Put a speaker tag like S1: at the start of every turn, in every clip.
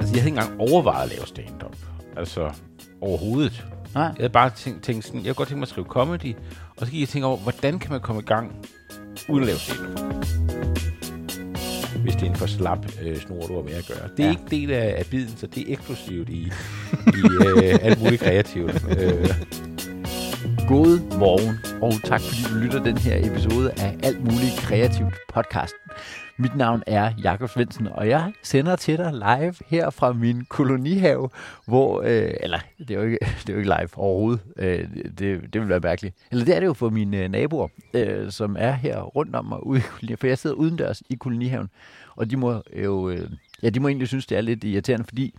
S1: Altså, jeg havde ikke engang overvejet at lave stand-up. Altså, overhovedet.
S2: Nej.
S1: Jeg havde bare tænkt, tænkt sådan, jeg kunne godt tænke mig at skrive comedy, og så gik jeg tænke over, hvordan kan man komme i gang uden at lave stand-up? Hvis det er en for slap øh, snor, du har med at gøre. Det er
S2: Ja.
S1: ikke del af, af biden, så det er eksplosivt i, i øh, alt muligt kreativt. Øh,
S2: God morgen, og tak fordi du lytter den her episode af Alt Muligt Kreativt podcast. Mit navn er Jakob Svendsen, og jeg sender til dig live her fra min kolonihave, hvor, øh, eller det er, jo ikke, det er jo ikke live overhovedet, øh, det, det vil være mærkeligt. Eller det er det jo for mine øh, naboer, øh, som er her rundt om mig ude i kolonihaven, for jeg sidder udendørs i kolonihaven, og de må jo, øh, ja, de må egentlig synes, det er lidt irriterende, fordi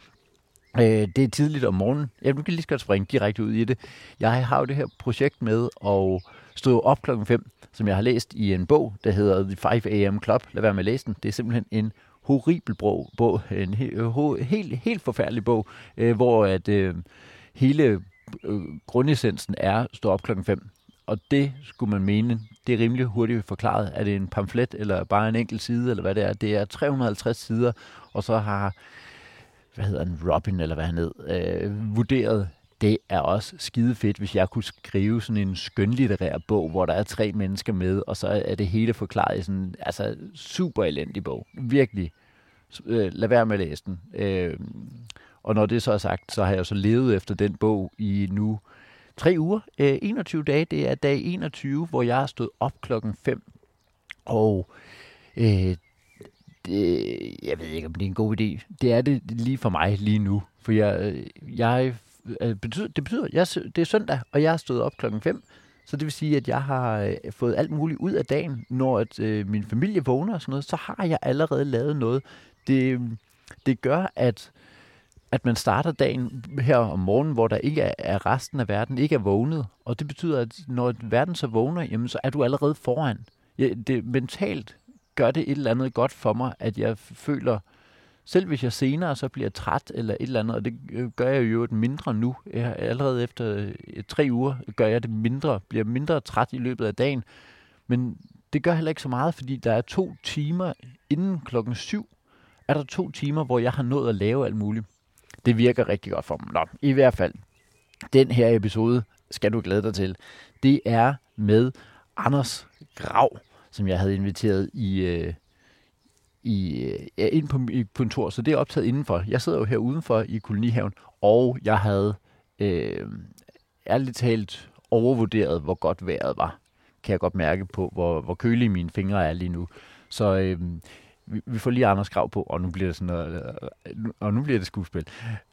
S2: Øh, det er tidligt om morgenen. Ja, du kan lige så godt springe direkte ud i det. Jeg har jo det her projekt med at stå op klokken 5, som jeg har læst i en bog, der hedder The 5 AM Club. Lad være med at læse den. Det er simpelthen en horribel bog, bog en helt, helt forfærdelig bog, øh, hvor at øh, hele øh, grundessensen er at stå op klokken 5. Og det skulle man mene, det er rimelig hurtigt forklaret. Er det en pamflet, eller bare en enkelt side, eller hvad det er? Det er 350 sider, og så har hvad hedder han, Robin, eller hvad han hed, øh, vurderet, det er også skide fedt, hvis jeg kunne skrive sådan en skønlitterær bog, hvor der er tre mennesker med, og så er det hele forklaret i sådan en altså, super elendig bog. Virkelig. Øh, lad være med at læse den. Øh, og når det så er sagt, så har jeg så levet efter den bog i nu tre uger. Øh, 21 dage, det er dag 21, hvor jeg har stået op klokken 5. Og øh, det, jeg ved ikke, om det er en god idé. Det er det lige for mig lige nu. For jeg, øh, jeg Øh, øh, betyder, det betyder, jeg, det er søndag, og jeg er stået op klokken 5. Så det vil sige, at jeg har øh, fået alt muligt ud af dagen. Når at, øh, min familie vågner og sådan noget, så har jeg allerede lavet noget. Det, det gør, at, at man starter dagen her om morgenen, hvor der ikke er, er resten af verden, ikke er vågnet. Og det betyder, at når verden så vågner, jamen, så er du allerede foran. Ja, det, mentalt gør det et eller andet godt for mig, at jeg føler, selv hvis jeg senere så bliver træt eller et eller andet, og det øh, gør jeg jo mindre nu, jeg, allerede efter øh, tre uger gør jeg det mindre, bliver mindre træt i løbet af dagen, men det gør heller ikke så meget, fordi der er to timer inden klokken syv, er der to timer, hvor jeg har nået at lave alt muligt. Det virker rigtig godt for mig. Nå, i hvert fald, den her episode skal du glæde dig til. Det er med Anders Grav, som jeg havde inviteret i, øh, i, ja, øh, ind på mit kontor, så det er optaget indenfor. Jeg sidder jo her udenfor i kolonihaven, og jeg havde øh, ærligt talt overvurderet, hvor godt vejret var. Kan jeg godt mærke på, hvor, hvor kølige mine fingre er lige nu. Så øh, vi, vi får lige Anders Grav på, og nu bliver det sådan noget, øh, og nu bliver det skuespil.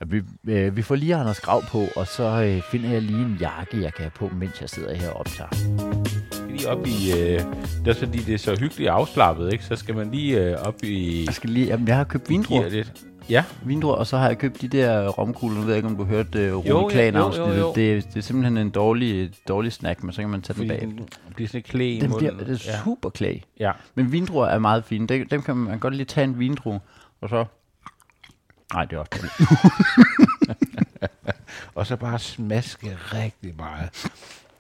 S2: Vi, øh, vi får lige Anders Grav på, og så øh, finder jeg lige en jakke, jeg kan have på, mens jeg sidder her og optager
S1: lige op i... Øh, det er fordi, det er så hyggeligt afslappet, ikke? Så skal man lige øh, op i...
S2: Jeg skal lige, jamen, jeg har købt vindruer.
S1: lidt. Ja,
S2: vindruer, og så har jeg købt de der romkugler. Nu ved jeg ikke, om du har hørt uh,
S1: Jo,
S2: Rune Klan afsnittet. Det, det er simpelthen en dårlig, dårlig snack, men så kan man tage den
S1: fordi
S2: bag.
S1: den bliver sådan lidt klæ i
S2: Den
S1: munden.
S2: bliver, det er
S1: ja.
S2: super klag.
S1: ja.
S2: Men vindruer er meget fine. Dem, dem kan man godt lige tage en vindrue, og så... Nej, det er også
S1: Og så bare smaske rigtig meget.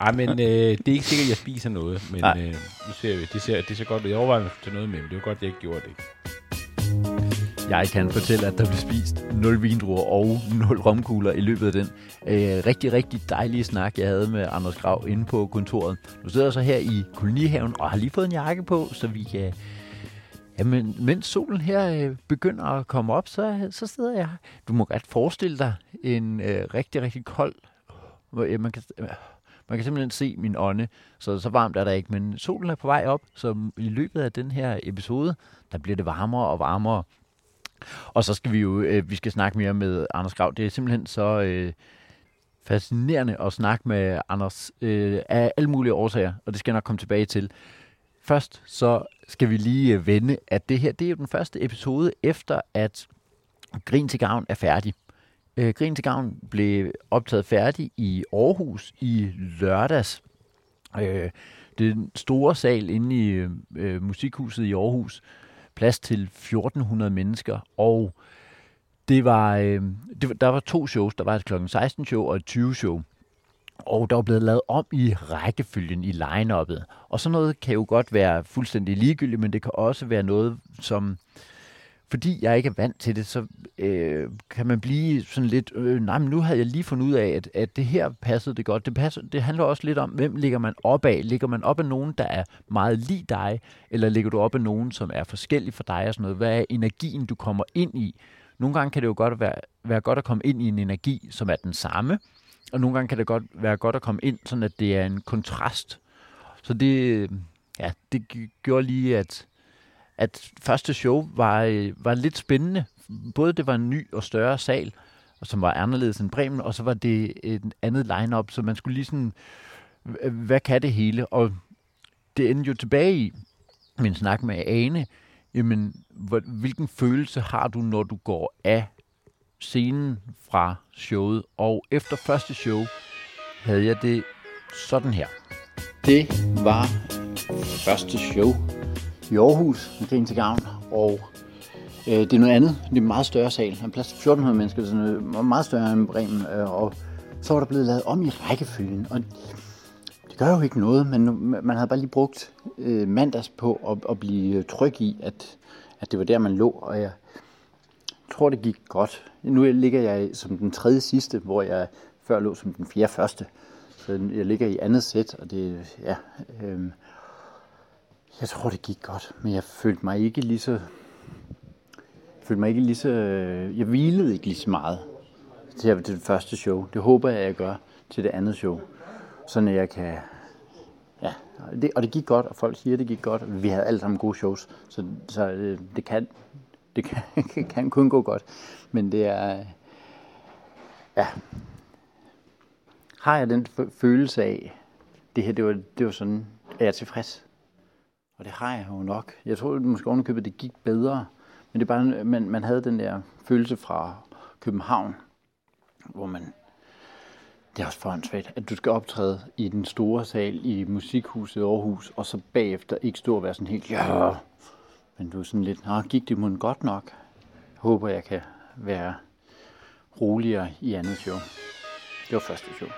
S1: Ej, men øh, det er ikke sikkert, at jeg spiser noget, men
S2: Nej.
S1: øh, nu ser vi. Det ser, det ser godt ud. Jeg overvejer at tage noget med, men det var godt, at jeg ikke gjorde det.
S2: Jeg kan fortælle, at der blev spist 0 vindruer og 0 romkugler i løbet af den øh, rigtig, rigtig dejlige snak, jeg havde med Anders Grav inde på kontoret. Nu sidder jeg så her i kolonihaven og har lige fået en jakke på, så vi kan... Jamen, mens solen her øh, begynder at komme op, så, så sidder jeg. Du må godt forestille dig en øh, rigtig, rigtig kold... Hvor, øh, man, kan, øh, man kan simpelthen se min ånde, så så varmt er der ikke. Men solen er på vej op, så i løbet af den her episode, der bliver det varmere og varmere. Og så skal vi jo, øh, vi skal snakke mere med Anders Grav. Det er simpelthen så øh, fascinerende at snakke med Anders øh, af alle mulige årsager, og det skal jeg nok komme tilbage til. Først så skal vi lige øh, vende, at det her, det er jo den første episode efter, at Grin til Gavn er færdig. Øh, Grin til Gavn blev optaget færdig i Aarhus i lørdags. Øh, den store sal inde i øh, musikhuset i Aarhus, plads til 1400 mennesker, og det var, øh, det var, der var to shows. Der var et kl. 16 show og et 20 show. og der var blevet lavet om i rækkefølgen i line-uppet. Og sådan noget kan jo godt være fuldstændig ligegyldigt, men det kan også være noget, som fordi jeg ikke er vant til det, så øh, kan man blive sådan lidt, øh, nej, men nu havde jeg lige fundet ud af, at, at det her passede det godt. Det, passer, det handler også lidt om, hvem ligger man op af? Ligger man op af nogen, der er meget lige dig, eller ligger du op af nogen, som er forskellig for dig og sådan noget? Hvad er energien, du kommer ind i? Nogle gange kan det jo godt være, være godt at komme ind i en energi, som er den samme, og nogle gange kan det godt være godt at komme ind, sådan at det er en kontrast. Så det, ja, det gjorde lige, at at første show var, øh, var lidt spændende. Både det var en ny og større sal, og som var anderledes end Bremen, og så var det et andet line-up, så man skulle lige sådan, hvad kan det hele? Og det endte jo tilbage i min snak med Ane, jamen, hvilken følelse har du, når du går af scenen fra showet? Og efter første show havde jeg det sådan her. Det var første show i Aarhus med Grin til Gavn, og øh, det er noget andet. Det er en meget større sal. Der er plads til 1400 mennesker, så det er meget større end Bremen. Øh, og så var der blevet lavet om i rækkefølgen, og det gør jo ikke noget, men man havde bare lige brugt øh, mandags på at, at blive tryg i, at, at det var der, man lå, og jeg tror, det gik godt. Nu ligger jeg som den tredje sidste, hvor jeg før lå som den fjerde første. Så jeg ligger i andet sæt, og det, ja, øh, jeg tror, det gik godt, men jeg følte mig ikke lige så... Jeg følte mig ikke lige så... Øh, jeg hvilede ikke lige så meget til det første show. Det håber jeg, jeg gør til det andet show. Sådan at jeg kan... Ja, det, og det gik godt, og folk siger, at det gik godt. Vi havde alle sammen gode shows, så, så øh, det kan det kan, kan kun gå godt. Men det er... Øh, ja. Har jeg den følelse af, det her, det var, det var sådan, at jeg er tilfreds? Og det har jeg jo nok. Jeg tror måske ovenikøbet, det gik bedre. Men det er bare, man, man havde den der følelse fra København, hvor man, det er også forhåndsvægt, at du skal optræde i den store sal i Musikhuset Aarhus, og så bagefter ikke stå og være sådan helt, ja, men du er sådan lidt, nå, gik det mund godt nok? Jeg håber, jeg kan være roligere i andet show. Det var første show.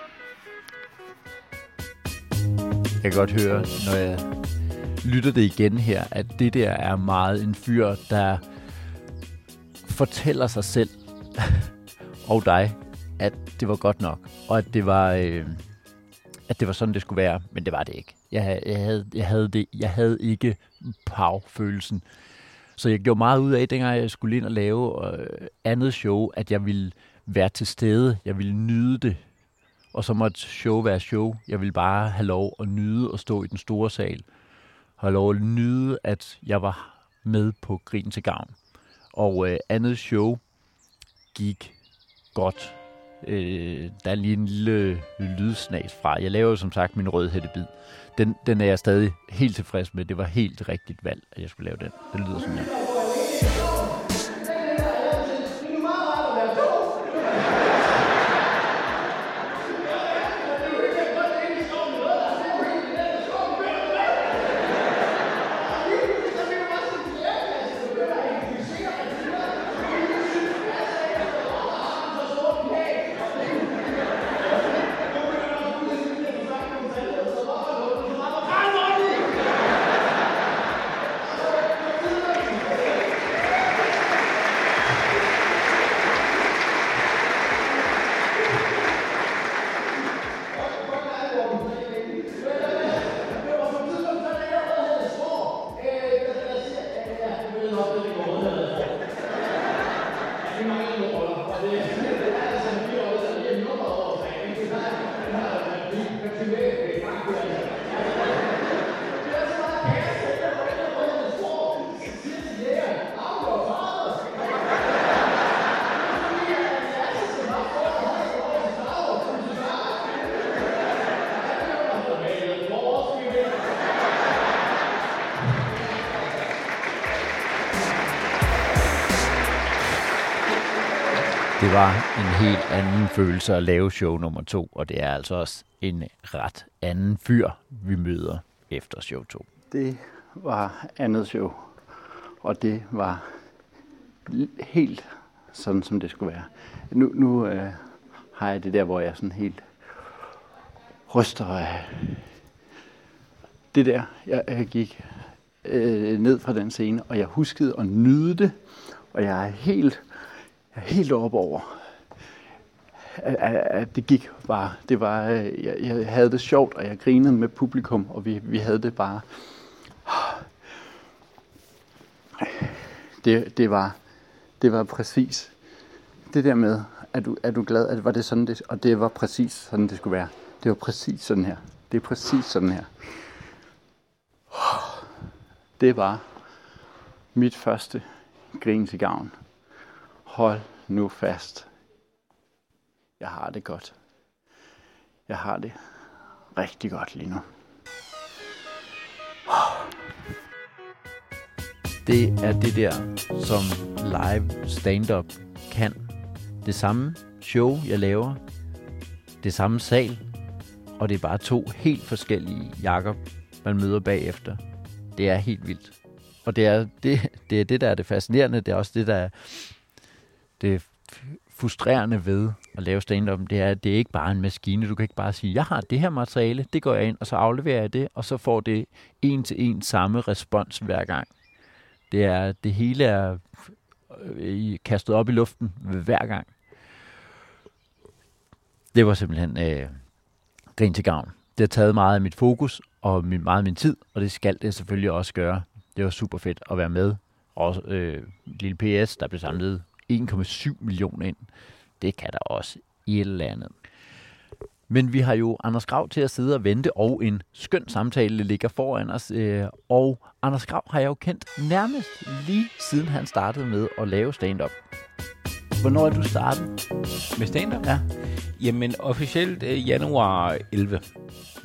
S2: Jeg kan godt høre, når jeg lytter det igen her, at det der er meget en fyr, der fortæller sig selv og dig, at det var godt nok, og at det var, øh, at det var sådan, det skulle være, men det var det ikke. Jeg, jeg, havde, jeg, havde, det, jeg havde ikke pav-følelsen. Så jeg gjorde meget ud af, dengang jeg skulle ind og lave øh, andet show, at jeg ville være til stede. Jeg ville nyde det. Og så måtte show være show. Jeg ville bare have lov at nyde og stå i den store sal har lov at nyde, at jeg var med på Grin til Gavn. Og øh, andet show gik godt. Øh, der er lige en lille lydsnas fra. Jeg laver som sagt min rødhættebid. Den, den er jeg stadig helt tilfreds med. Det var helt rigtigt valg, at jeg skulle lave den. Den lyder sådan her. Var en helt anden følelse at lave show nummer to, og det er altså også en ret anden fyr, vi møder efter show 2. Det var andet show, og det var helt sådan, som det skulle være. Nu, nu øh, har jeg det der, hvor jeg sådan helt ryster af det der. Jeg, jeg gik øh, ned fra den scene, og jeg huskede at nyde det, og jeg er helt, helt oppe over, at, at, det gik bare. Det var, øh, jeg, jeg havde det sjovt, og jeg grinede med publikum, og vi, vi havde det bare. Det, det, var, det var præcis det der med, er du, er du glad, at var det sådan det, og det var præcis sådan det skulle være. Det var præcis sådan her. Det er præcis sådan her. Det var mit første grin til gavn. Hold nu fast. Jeg har det godt. Jeg har det rigtig godt lige nu. Det er det der, som live stand-up kan. Det samme show, jeg laver. Det samme sal. Og det er bare to helt forskellige Jakob, man møder bagefter. Det er helt vildt. Og det er det, det er det, der er det fascinerende. Det er også det, der er det frustrerende ved at lave stand-up. Det er, at det er ikke bare en maskine. Du kan ikke bare sige, jeg har det her materiale, det går jeg ind, og så afleverer jeg det, og så får det en til en samme respons hver gang. Det er, det hele er øh, kastet op i luften hver gang. Det var simpelthen øh, grin til gavn. Det har taget meget af mit fokus og min, meget af min tid, og det skal det selvfølgelig også gøre. Det var super fedt at være med. Og øh, lille PS, der blev samlet 1,7 millioner ind. Det kan der også i et eller andet. Men vi har jo Anders Grav til at sidde og vente, og en skøn samtale ligger foran os. Øh, og Anders Grav har jeg jo kendt nærmest lige siden han startede med at lave stand-up. Hvornår er du startet?
S1: Med stand-up?
S2: Ja.
S1: Jamen, officielt øh, januar 11.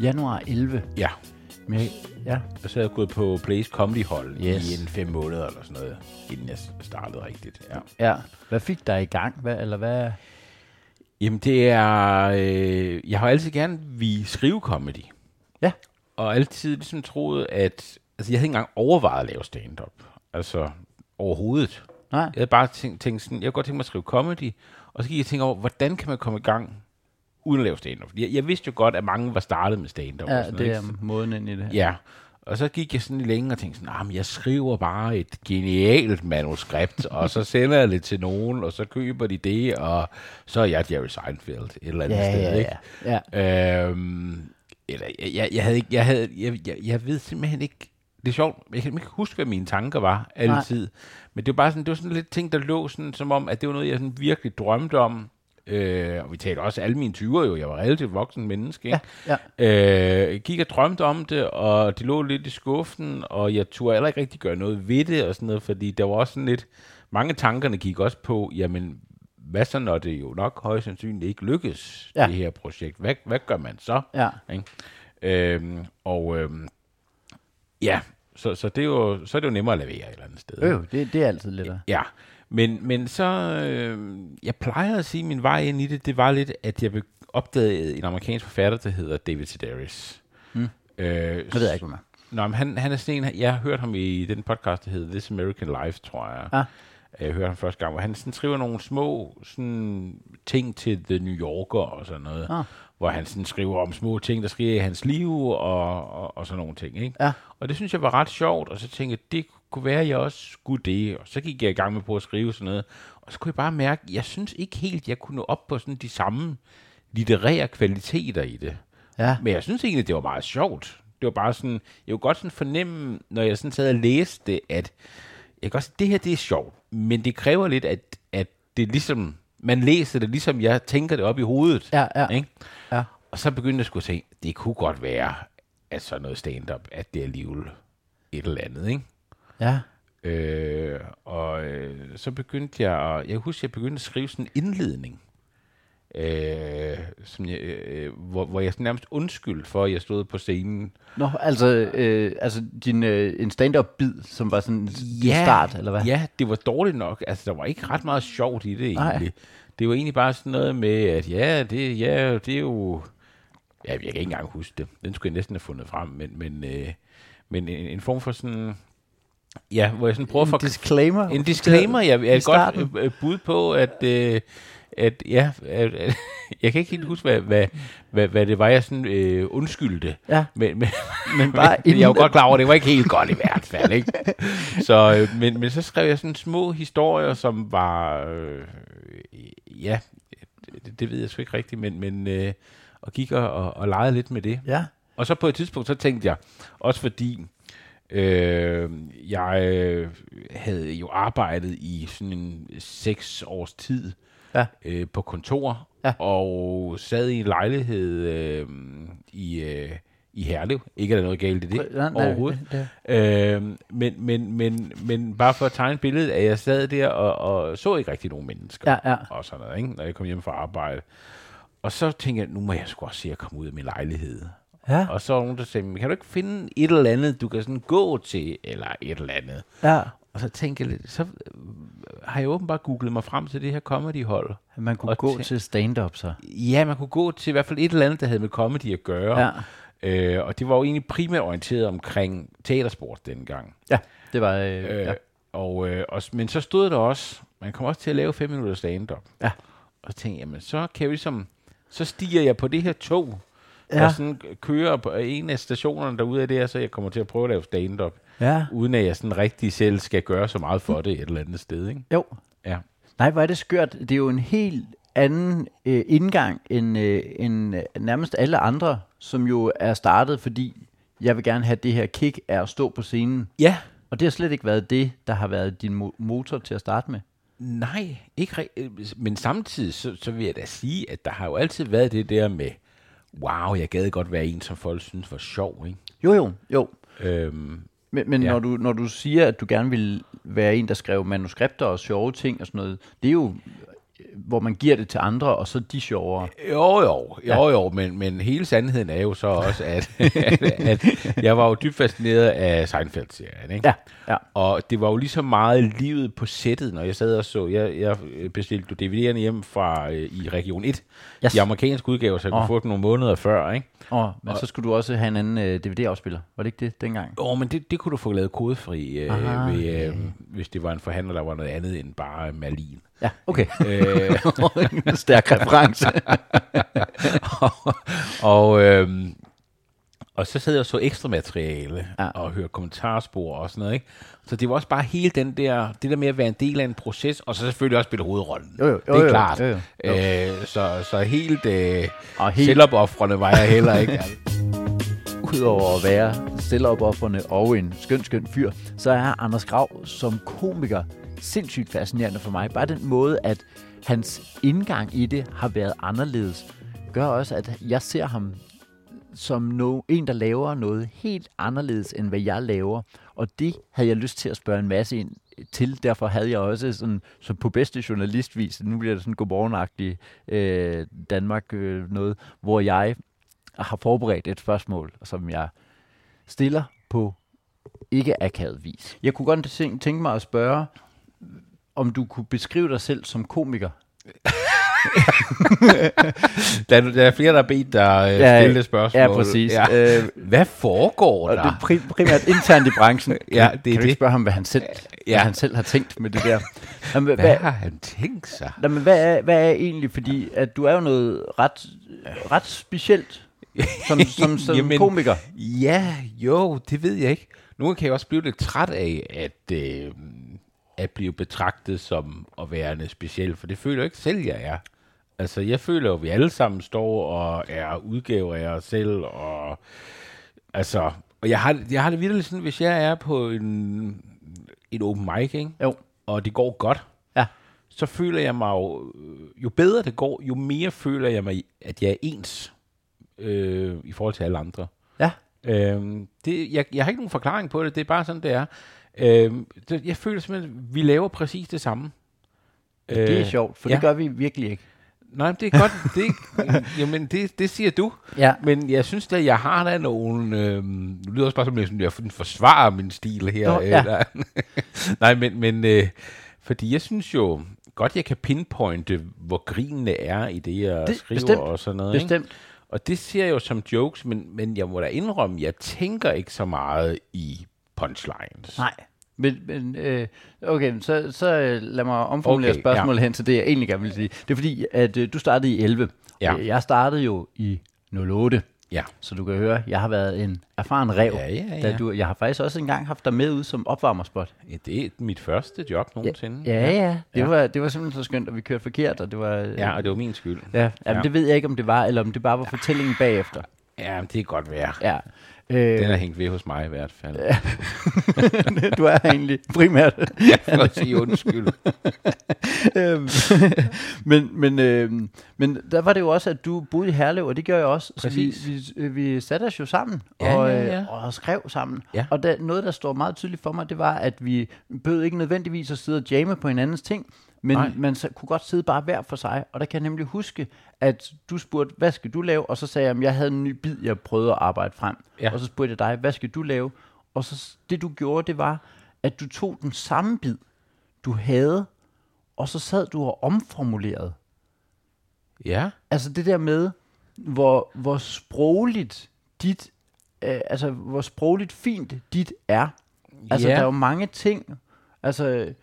S2: Januar 11.
S1: Ja.
S2: Men jeg, ja.
S1: Og så er jeg gået på Blaze Comedy Hall
S2: Yes.
S1: i en fem måneder eller sådan noget, inden jeg startede rigtigt. Ja.
S2: ja. Hvad fik dig i gang? Hvad, eller hvad?
S1: Jamen, det er... Øh, jeg har altid gerne vi skrive comedy.
S2: Ja.
S1: Og altid ligesom troet, at... Altså, jeg havde ikke engang overvejet at lave stand-up. Altså, overhovedet.
S2: Nej.
S1: Jeg havde bare tænkt, tænkt sådan, jeg kunne godt tænke mig at skrive comedy, og så gik jeg tænke over, hvordan kan man komme i gang uden at lave stand-up? Jeg, jeg vidste jo godt, at mange var startet med stand-up. og
S2: Ja,
S1: sådan
S2: det
S1: noget,
S2: er
S1: ikke?
S2: måden ind i det.
S1: Ja, og så gik jeg sådan lidt længe og tænkte sådan, ah, men jeg skriver bare et genialt manuskript, og så sender jeg det til nogen, og så køber de det, og så er jeg Jerry Seinfeld et eller andet
S2: Ja,
S1: sted,
S2: ja,
S1: ikke?
S2: ja. ja.
S1: Øhm, eller, jeg, jeg, jeg havde ikke, jeg havde, jeg, jeg, jeg ved simpelthen ikke, det er sjovt, jeg kan ikke huske, hvad mine tanker var altid, men det var bare sådan, det var sådan lidt ting, der lå sådan, som om, at det var noget, jeg sådan virkelig drømte om, Øh, og vi talte også alle mine 20'er jo. Jeg var relativt voksen menneske. Ikke?
S2: Ja,
S1: Øh, jeg gik og drømte om det, og det lå lidt i skuffen, og jeg turde heller ikke rigtig gøre noget ved det, og sådan noget, fordi der var også sådan lidt, mange tankerne gik også på, jamen, hvad så, når det jo nok højst sandsynligt ikke lykkes,
S2: Ja.
S1: ja. det her projekt? Hvad, hvad gør man så?
S2: Ja.
S1: Ikke? Øhm, og øhm, ja, så, så, det er jo, så er det jo nemmere at levere et eller andet sted.
S2: Øh, det, det er altid lidt.
S1: Ja, men, men så, øh, jeg plejer at sige, at min vej ind i det, det var lidt, at jeg opdagede en amerikansk forfatter, der hedder David Sedaris.
S2: Mm.
S1: Øh,
S2: Det ved jeg ikke, hvad
S1: Nå, men han, han er sådan en, jeg har hørt ham i den podcast, der hedder This American Life, tror jeg.
S2: Ja.
S1: Jeg hørte ham første gang, hvor han sådan skriver nogle små sådan, ting til The New Yorker og sådan noget.
S2: Ah.
S1: Hvor han sådan skriver om små ting, der sker i hans liv og, og, og sådan nogle ting. Ikke?
S2: Ja.
S1: Og det synes jeg var ret sjovt, og så tænkte jeg, det kunne være, at jeg også skulle det. Og så gik jeg i gang med på at skrive sådan noget. Og så kunne jeg bare mærke, jeg synes ikke helt, jeg kunne nå op på sådan de samme litterære kvaliteter i det.
S2: Ja.
S1: Men jeg synes egentlig, det var meget sjovt. Det var bare sådan, jeg kunne godt sådan fornemme, når jeg sådan sad og læste det, at jeg kan sige, det her det er sjovt, men det kræver lidt, at, at det ligesom, man læser det, ligesom jeg tænker det op i hovedet.
S2: Ja, ja.
S1: Ikke?
S2: Ja.
S1: Og så begyndte jeg at tænke, det kunne godt være, at sådan noget stand-up, at det er alligevel et eller andet, ikke?
S2: Ja.
S1: Øh, og øh, så begyndte jeg, at, jeg husker, jeg begyndte at skrive sådan en indledning, øh, som jeg, øh, hvor, hvor jeg nærmest undskyld for, at jeg stod på scenen.
S2: Nå, altså, øh, altså din, øh, en stand-up-bid, som var sådan din start, eller hvad?
S1: Ja, det var dårligt nok. Altså, der var ikke ret meget sjovt i det
S2: Nej.
S1: egentlig. Det var egentlig bare sådan noget med, at ja, det, ja, det er jo... Ja, jeg kan ikke engang huske det. Den skulle jeg næsten have fundet frem, men, men, øh, men en, en form for sådan... Ja, hvor jeg sådan prøver
S2: En
S1: for...
S2: disclaimer.
S1: En disclaimer, jeg, jeg er godt øh, øh, bud på, at, øh, at ja, at, at, jeg kan ikke helt huske, hvad, hvad, hvad, hvad det var, jeg sådan øh, undskyldte.
S2: Ja.
S1: Men, men,
S2: Men bare
S1: jeg er jo godt klar over, at det var ikke helt godt i hvert fald. Ikke? Så, øh, men, men så skrev jeg sådan små historier, som var, øh, ja, det, det ved jeg sgu ikke rigtigt, men, men øh, og gik og, og, og legede lidt med det.
S2: Ja.
S1: Og så på et tidspunkt, så tænkte jeg, også fordi øh, jeg havde jo arbejdet i sådan en seks års tid
S2: Ja.
S1: øh, på kontor,
S2: Ja.
S1: og sad i en lejlighed øh, i, øh, i Herlev. Ikke at der er noget galt i det
S2: Nej, nej,
S1: overhovedet.
S2: det- det-
S1: Øh, men, men, men, men bare for at tegne et billede, at jeg sad der og, og så ikke rigtig nogen mennesker.
S2: Ja, ja.
S1: Og sådan noget, ikke? når jeg kom hjem fra arbejde. Og så tænkte jeg, nu må jeg sgu også se at komme ud af min lejlighed.
S2: Ja.
S1: Og så der nogen, der sagde, "Men kan du ikke finde et eller andet, du kan sådan gå til, eller et eller andet.
S2: Ja.
S1: Og så tænkte jeg lidt, så øh, har jeg åbenbart googlet mig frem til det her comedy-hold.
S2: Man kunne
S1: Og
S2: gå
S1: tæ-
S2: til stand-up, så.
S1: Ja, man kunne gå til i hvert fald et eller andet, der havde med comedy at gøre.
S2: Ja.
S1: Øh, og det var jo egentlig primært orienteret omkring teatersport dengang.
S2: Ja, det var... Øh,
S1: Øh,
S2: ja.
S1: og, øh, og, men så stod der også, man kommer også til at lave fem minutter stand-up.
S2: Ja.
S1: Og tænkte jamen så kan jeg ligesom, så stiger jeg på det her tog,
S2: Ja.
S1: og sådan kører på en af stationerne derude af det her, så jeg kommer til at prøve at lave stand-up,
S2: ja.
S1: uden at jeg sådan rigtig selv skal gøre så meget for det et eller andet sted, ikke?
S2: Jo.
S1: Ja.
S2: Nej, hvor er det skørt. Det er jo en helt anden øh, indgang end, øh, end øh, nærmest alle andre, som jo er startet, fordi jeg vil gerne have det her kick af at stå på scenen.
S1: Ja.
S2: Og det har slet ikke været det, der har været din mo- motor til at starte med.
S1: Nej, ikke ri- men samtidig så, så vil jeg da sige, at der har jo altid været det der med, wow, jeg gad godt være en, som folk synes var sjov, ikke?
S2: Jo, jo, jo.
S1: Øhm,
S2: Men, men ja. Når, du, når du siger, at du gerne vil være en, der skrev manuskripter og sjove ting og sådan noget, det er jo, hvor man giver det til andre, og så de sjovere.
S1: Jo, jo, jo, jo, men, men hele sandheden er jo så også, at, at, at jeg var jo dybt fascineret af Seinfeld-serien, ikke?
S2: Ja, ja.
S1: Og det var jo lige så meget livet på sættet, når jeg sad og så. Jeg, jeg bestilte DVD'erne hjem fra øh, i Region 1,
S2: Yes.
S1: de amerikanske udgaver, så jeg kunne få dem nogle måneder før, ikke?
S2: Oh, men så skulle du også have en anden øh, DVD-afspiller. Var det ikke det dengang?
S1: Åh, oh, men det, det kunne du få lavet kodefri, øh,
S2: Aha,
S1: ved, øh, hvis det var en forhandler, der var noget andet end bare Merlin.
S2: Ja, okay.
S1: øh,
S2: stærk reference.
S1: og, og, øhm, og så sad jeg og så ekstra materiale
S2: Ja.
S1: og hørte kommentarspor og sådan noget. Ikke? Så det var også bare hele den der, det der med at være en del af en proces, og så selvfølgelig også spille hovedrollen.
S2: Jo, jo, jo,
S1: det er
S2: jo,
S1: klart.
S2: jo, jo.
S1: Øh, så, så helt, øh,
S2: Og helt
S1: selvopoffrende var jeg heller ikke.
S2: Udover at være selvopoffrende og en skøn, skøn fyr, så er Anders Grav som komiker sindssygt fascinerende for mig. Bare den måde, at hans indgang i det har været anderledes, gør også, at jeg ser ham som no, en, der laver noget helt anderledes, end hvad jeg laver. Og det havde jeg lyst til at spørge en masse ind til. Derfor havde jeg også sådan, så på bedste journalistvis, nu bliver det sådan godmorgenagtigt øh, Danmark øh, noget, hvor jeg har forberedt et spørgsmål, som jeg stiller på ikke akavet vis. Jeg kunne godt tænke, tænke mig at spørge, om du kunne beskrive dig selv som komiker.
S1: der, er- der er flere, der har bedt dig øh,
S2: Ja,
S1: stille spørgsmål.
S2: Ja, præcis.
S1: Ja.
S2: Ja. Øh,
S1: Hvad foregår
S2: og
S1: der?
S2: det er pri- primært internt i branchen.
S1: Ja,
S2: Kan-
S1: det er
S2: kan du ikke
S1: det.
S2: spørge ham, hvad han selv, ja. hvad
S1: Ja.
S2: han selv har tænkt med det der? Jamen, hvad,
S1: Hvad har han tænkt sig?
S2: Nå, men hvad, er, hvad er egentlig, fordi at du er jo noget ret, ret specielt som, som, som
S1: Jamen,
S2: komiker.
S1: Ja, jo, det ved jeg ikke. Gange kan jeg også blive lidt træt af, at, øh, at blive betragtet som at være speciel, for det føler jeg ikke selv, jeg er. Altså, jeg føler at vi alle sammen står og er udgaver af os selv, og altså, og jeg har, jeg har det virkelig sådan, hvis jeg er på en, en open mic, ikke?
S2: Jo.
S1: og det går godt,
S2: Ja.
S1: så føler jeg mig jo, øh, jo bedre det går, jo mere føler jeg mig, at jeg er ens øh, i forhold til alle andre.
S2: Ja.
S1: Øhm, det, jeg, jeg har ikke nogen forklaring på det, det er bare sådan, det er. Øhm, det, jeg føler simpelthen, at vi laver præcis det samme.
S2: Det er sjovt, for
S1: ja.
S2: det gør vi virkelig ikke.
S1: Nej, det er godt. det, jamen, det, det siger du.
S2: Ja.
S1: Men jeg synes at jeg har da nogle... Øhm, det lyder også bare som, at jeg forsvarer min stil her.
S2: Nå, ja.
S1: eller, nej, men, men øh, fordi jeg synes jo godt, jeg kan pinpointe, hvor grinene er i det, jeg
S2: Det-
S1: skriver
S2: bestemt.
S1: og sådan noget. ikke?
S2: Bestemt.
S1: Og det siger jeg jo som jokes, men, men jeg må da indrømme, jeg tænker ikke så meget i punchlines.
S2: Nej. Men, men øh, okay, så, så øh, lad mig omformulere okay, spørgsmålet ja. hen til det, jeg egentlig gerne vil sige. Det er fordi, at øh, du startede i 11.
S1: Ja.
S2: Øh, Jeg startede jo i 08.
S1: Ja.
S2: Så du kan høre, jeg har været en erfaren rev.
S1: Ja, ja,
S2: Da
S1: ja.
S2: du, jeg har faktisk også engang haft dig med ud som opvarmerspot.
S1: ja. Det er mit første job nogensinde.
S2: Ja, ja. Det,
S1: Ja.
S2: Var, det var simpelthen så skønt, at vi kørte forkert, og det var...
S1: Ja, og det var min skyld.
S2: ja, jamen,
S1: Ja.
S2: det ved jeg ikke, om det var, eller om det bare var fortællingen bagefter.
S1: Ja, det kan godt være.
S2: Ja. Øh,
S1: Den er hængt ved hos mig i hvert fald.
S2: du er egentlig primært.
S1: For at sige undskyld.
S2: Øhm, men, men, øh, men der var det jo også, at du boede i Herlev, og det gjorde jeg også. Så vi, vi, øh, vi satte os jo sammen
S1: Ja,
S2: og,
S1: ja,
S2: øh,
S1: ja.
S2: og skrev sammen.
S1: Ja.
S2: Og der, noget, der står meget tydeligt for mig, det var, at vi bød ikke nødvendigvis at sidde og jamme på hinandens ting, men
S1: Nej.
S2: man så, kunne godt sidde bare hver for sig. Og der kan jeg nemlig huske, at du spurgte, hvad skal du lave? Og så sagde jeg, at jeg havde en ny bid, jeg prøvede at arbejde frem.
S1: Ja.
S2: Og så spurgte jeg dig, hvad skal du lave? Og så det du gjorde, det var, at du tog den samme bid, du havde, og så sad du og omformulerede.
S1: Ja.
S2: Altså det der med, hvor, hvor sprogligt dit, øh, altså hvor sprogligt fint dit er. Altså
S1: Ja.
S2: der er jo mange ting, altså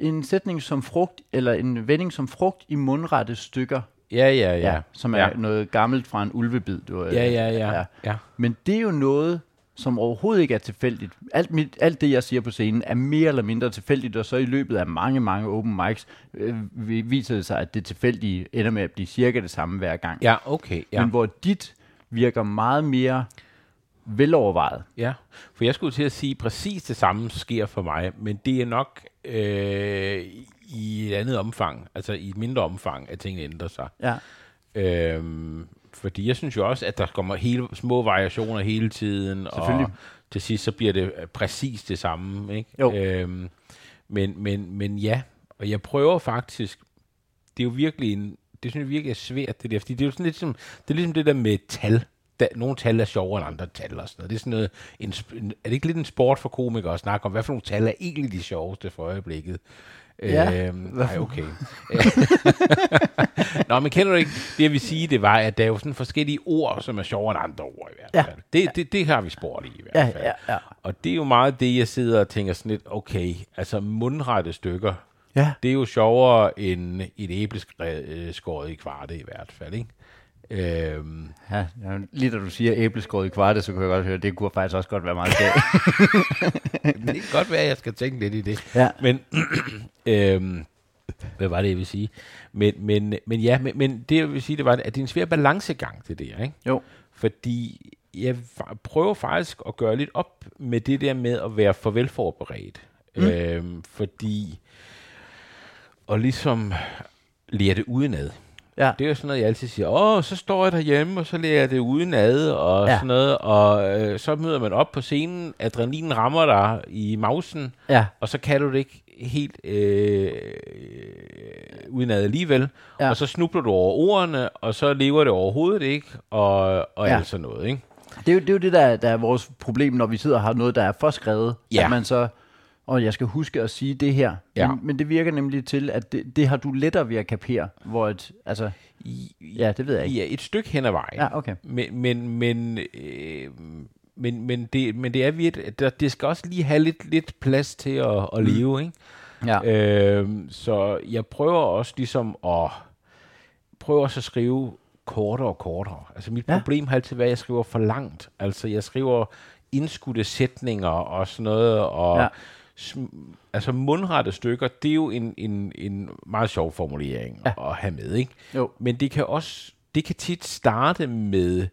S2: en sætning som frugt, eller en vending som frugt i mundrette stykker,
S1: Ja, ja, ja.
S2: som er
S1: ja.
S2: noget gammelt fra en ulvebid. Du, øh,
S1: Ja, ja, ja. ja.
S2: Men det er jo noget, som overhovedet ikke er tilfældigt. Alt, mit, alt det, jeg siger på scenen, er mere eller mindre tilfældigt, og så i løbet af mange, mange open mics øh, vi- viser det sig, at det tilfældige ender med at blive cirka det samme hver gang.
S1: Ja, okay. Ja.
S2: Men hvor dit virker meget mere velovervejet.
S1: Ja, for jeg skulle til at sige, præcis det samme sker for mig, men det er nok øh, i et andet omfang, altså i et mindre omfang, at tingene ændrer sig.
S2: Ja.
S1: Øhm, fordi jeg synes jo også, at der kommer hele, små variationer hele tiden, og til sidst så bliver det øh, præcis det samme. Ikke?
S2: Jo.
S1: Øhm, men, men, men ja, og jeg prøver faktisk, det er jo virkelig en, det synes jeg virkelig er svært, det der, fordi det er jo sådan lidt som, det er ligesom det der med tal. Da, nogle tal er sjovere end andre tal og sådan noget. Det er sådan noget, en, er det ikke lidt en sport for komikere at snakke om, hvad for nogle tal er egentlig de sjoveste for øjeblikket?
S2: Ja.
S1: Øhm, nej, okay. Nå, men kender du ikke, det jeg vil sige, det var, at der er jo sådan forskellige ord, som er sjovere end andre ord i hvert
S2: Ja.
S1: fald. Det, det, det har vi spurgt i i hvert
S2: Ja,
S1: fald.
S2: ja, ja.
S1: Og det er jo meget det, jeg sidder og tænker sådan lidt, okay, altså mundrette stykker,
S2: Ja.
S1: det er jo sjovere end et æbleskåret i kvarte i hvert fald, ikke? Øhm,
S2: Ja, lige da du siger æbleskåret i kvarte, så kunne jeg godt høre, at det kunne faktisk også godt være meget galt.
S1: det kan godt være, at jeg skal tænke lidt i det.
S2: ja.
S1: Men, øhm, hvad var det, jeg vil sige? Men, men, men ja, men, men det jeg vil sige, det var, at det er en svær balancegang, det der, ikke?
S2: Jo.
S1: Fordi jeg prøver faktisk at gøre lidt op med det der med at være for velforberedt. Mm. Øhm, fordi, og ligesom lære det udenad.
S2: Ja.
S1: Det er jo sådan noget, jeg altid siger, åh, så står jeg derhjemme, og så lærer jeg det udenad, og
S2: Ja.
S1: sådan noget, og øh, så møder man op på scenen, adrenalinen rammer dig i mausen,
S2: Ja.
S1: og så kan du det ikke helt øh, udenad alligevel,
S2: Ja.
S1: og så snubler du over ordene, og så lever det overhovedet ikke, og, og
S2: Ja.
S1: alt sådan noget, ikke?
S2: Det er jo det, er jo det der, der er vores problem, når vi sidder og har noget, der er for skrevet.
S1: Ja.
S2: At man så, og jeg skal huske at sige det her.
S1: Ja.
S2: Men, men det virker nemlig til, at det, det har du lettere ved at kapere. Hvor et, altså, ja, det ved jeg ikke.
S1: Ja, et stykke hen ad vejen.
S2: Ja, okay.
S1: Men, men, men, øh, men, men, det, men det er virkelig, der, det skal også lige have lidt, lidt plads til at, at leve, ikke?
S2: Ja.
S1: Øhm, så jeg prøver også ligesom at prøve også at skrive kortere og kortere. Altså mit
S2: ja.
S1: problem har altid været, at jeg skriver for langt. Altså jeg skriver indskudte sætninger og sådan noget, og
S2: Ja.
S1: Altså mundrette stykker, det er jo en, en, en meget sjov formulering
S2: ja.
S1: at have med, ikke?
S2: Jo.
S1: Men det kan også, det kan tit starte med,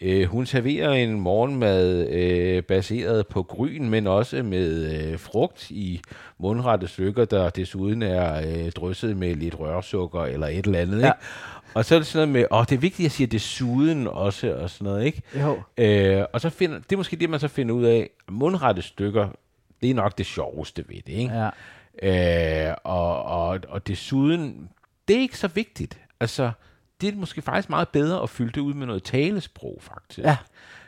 S1: øh, hun serverer en morgenmad øh, baseret på gryn, men også med øh, frugt i mundrette stykker, der desuden er øh, drysset med lidt rørsukker eller et eller andet,
S2: Ja.
S1: ikke? Og så er det sådan noget med, åh, det er vigtigt, at jeg siger desuden også, og sådan noget, ikke?
S2: Jo.
S1: Øh, og så finder, det er måske det, man så finder ud af, mundrette stykker, det er nok det sjoveste ved det, ikke?
S2: Ja.
S1: Øh, og, og, og desuden, det er ikke så vigtigt. Altså, det er måske faktisk meget bedre at fylde det ud med noget talesprog, faktisk.
S2: Ja.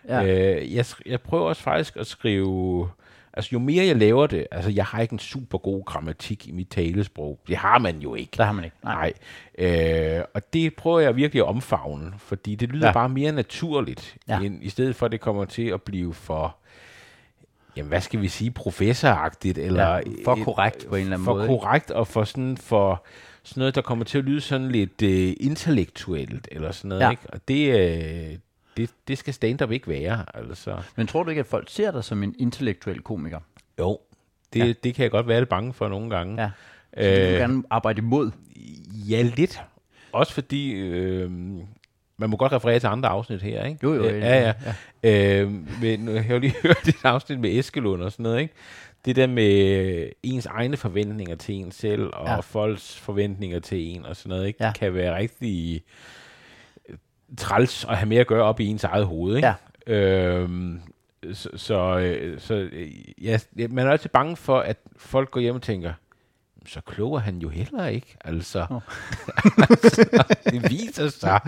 S2: Ja.
S1: Øh, jeg, jeg prøver også faktisk at skrive... Altså, jo mere jeg laver det... Altså, jeg har ikke en super god grammatik i mit talesprog. Det har man jo ikke.
S2: Der har man ikke.
S1: Nej. Øh, og det prøver jeg virkelig at omfavne, fordi det lyder
S2: Ja.
S1: bare mere naturligt,
S2: ja.
S1: end, i stedet for at det kommer til at blive for jamen hvad skal vi sige, professoragtigt, eller
S2: Ja, for
S1: et-
S2: korrekt på en eller anden
S1: for
S2: måde, ikke?
S1: korrekt, og for sådan, for sådan noget, der kommer til at lyde sådan lidt øh, intellektuelt, eller sådan noget,
S2: Ja.
S1: ikke? Og det, øh, det, det skal stand-up ikke være, altså.
S2: Men tror du ikke, at folk ser dig som en intellektuel komiker?
S1: Jo, det,
S2: Ja.
S1: det kan jeg godt være lidt bange for nogle gange.
S2: Ja. Så det vil du gerne arbejde imod.
S1: Ja, lidt. Også fordi, øh, man må godt referere til andre afsnit her, ikke?
S2: Jo, jo,
S1: Øh, ja, ja. ja. Øh, men jeg har jo lige hørt et afsnit med Eskelund og sådan noget, ikke? Det der med ens egne forventninger til en selv, og
S2: Ja.
S1: ja. folks forventninger til en og sådan noget, ikke?
S2: Ja.
S1: Kan være rigtig øh, træls at have mere at gøre op i ens eget hoved, ikke?
S2: Ja.
S1: Øhm, så, så, øh, så øh, ja, man er altid bange for, at folk går hjem og tænker, så klog er han jo heller ikke, altså.
S2: Nå.
S1: altså det viser sig.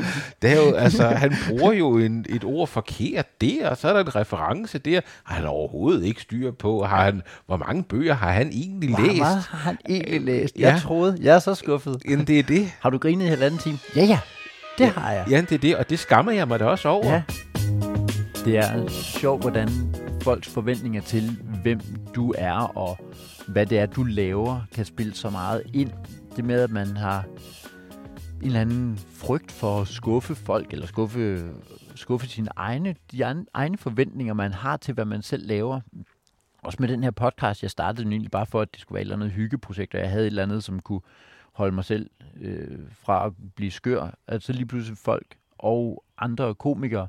S1: Det er jo, altså, han bruger jo en, et ord forkert der, og så er der en reference der. Har han overhovedet ikke styr på? Har han, hvor mange bøger har han egentlig
S2: Hvor
S1: læst?
S2: meget har han egentlig læst?
S1: Ja.
S2: Jeg troede, jeg er så skuffet.
S1: Jamen, det er det.
S2: Har du grinet i halvanden time? Ja, ja. Det har jeg.
S1: Ja, det er det, og det skammer jeg mig da også over.
S2: Ja. Det er sjovt, hvordan folks forventninger til, hvem du er og hvad det er, du laver, kan spille så meget ind. Det med, at man har en eller anden frygt for at skuffe folk, eller skuffe, skuffe sine egne, de egne, forventninger, man har til, hvad man selv laver. Også med den her podcast, jeg startede den egentlig bare for, at det skulle være et eller andet hyggeprojekt, og jeg havde et eller andet, som kunne holde mig selv øh, fra at blive skør. At så lige pludselig folk og andre komikere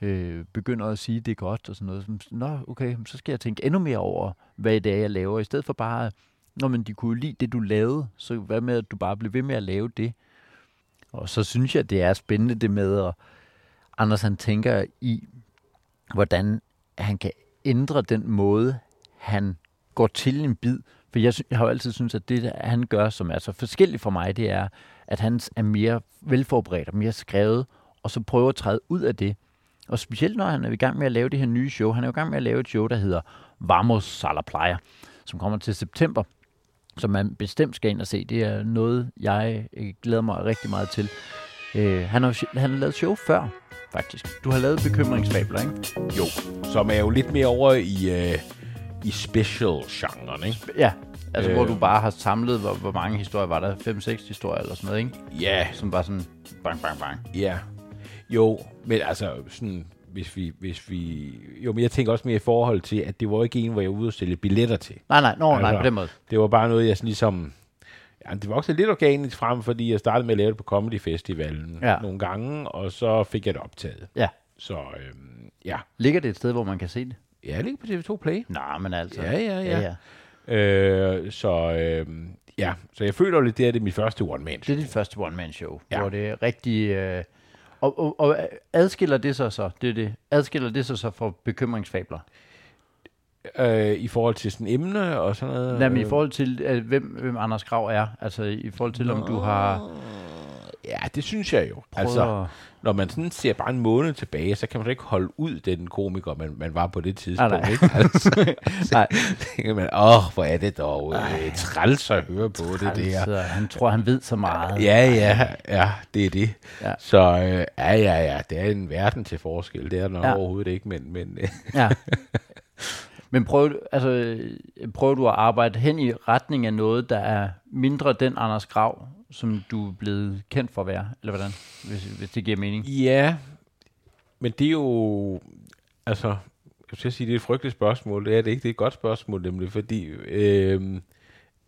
S2: øh, begynder at sige, det er godt og sådan noget. Så, Nå, okay, så skal jeg tænke endnu mere over, hvad det er, jeg laver. I stedet for bare, når men de kunne lide det, du lavede, så hvad med, at du bare blev ved med at lave det. Og så synes jeg, det er spændende det med, at Anders han tænker i, hvordan han kan ændre den måde, han går til en bid. For jeg, jeg har jo altid syntes, at det, der han gør, som er så forskelligt for mig, det er, at han er mere velforberedt og mere skrevet, og så prøver at træde ud af det. Og specielt når han er i gang med at lave det her nye show. Han er jo i gang med at lave et show, der hedder Vamos Sala Playa, som kommer til september, som man bestemt skal ind og se. Det er noget, jeg øh, glæder mig rigtig meget til. Øh, han, har, han har lavet show før, faktisk. Du har lavet bekymringsfabler, ikke?
S1: Jo, som er jo lidt mere over i, øh, i special-genren, ikke?
S2: Ja, altså øh. hvor du bare har samlet, hvor, hvor mange historier var der? 5-6 historier eller sådan noget, ikke?
S1: Ja,
S2: Som bare sådan, bang, bang, bang.
S1: ja. Jo, men altså, sådan, hvis vi, hvis vi... Jo, men jeg tænker også mere i forhold til, at det var ikke en, hvor jeg var ude og stille billetter til.
S2: Nej, nej, nej,
S1: Altså,
S2: på den måde.
S1: Det var bare noget, jeg sådan ligesom... Ja, det voksede lidt organisk frem, fordi jeg startede med at lave det på Comedy Festivalen
S2: Ja.
S1: nogle gange, og så fik jeg det optaget.
S2: Ja.
S1: Så øhm, ja,
S2: Ligger det et sted, hvor man kan se det?
S1: jeg ligger på TV2 Play.
S2: Nej, men altså.
S1: Ja, ja, ja.
S2: ja.
S1: Øh, så øhm, ja, så jeg føler lidt, det er det mit første one-man
S2: Det er dit første one-man-show, ja.
S1: Ja.
S2: hvor det er rigtig... Øh, og, og, og adskiller det sig så, det er det, adskiller det sig så fra bekymringsfabler?
S1: øh, i forhold til sådan emne og sådan noget.
S2: Jamen i
S1: øh,
S2: forhold til, øh, hvem, hvem Anders Grav er, altså i forhold til, om du har
S1: Ja, det synes jeg jo. Altså,
S2: at...
S1: når man sådan ser bare en måned tilbage, så kan man så ikke holde ud den komiker, man, man var på det tidspunkt.
S2: nej.
S1: Ikke? Altså,
S2: Nej.
S1: tænker man, åh, hvor er det dog øh, træls at høre på det der.
S2: Han tror, han ved så meget.
S1: Ja, ja, ja, det er det.
S2: Ja.
S1: Så øh, ja, ja, ja, det er en verden til forskel. Det er der
S2: Ja.
S1: overhovedet ikke, men, men øh,
S2: Ja. Men prøv, altså, øh, prøver du at arbejde hen i retning af noget, der er mindre den Anders Grav, som du er blevet kendt for at være, eller hvordan, hvis, hvis det giver mening?
S1: ja, men det er jo, altså, jeg skal sige, det er et frygteligt spørgsmål. Det er det ikke, det er et godt spørgsmål, nemlig, fordi, øh,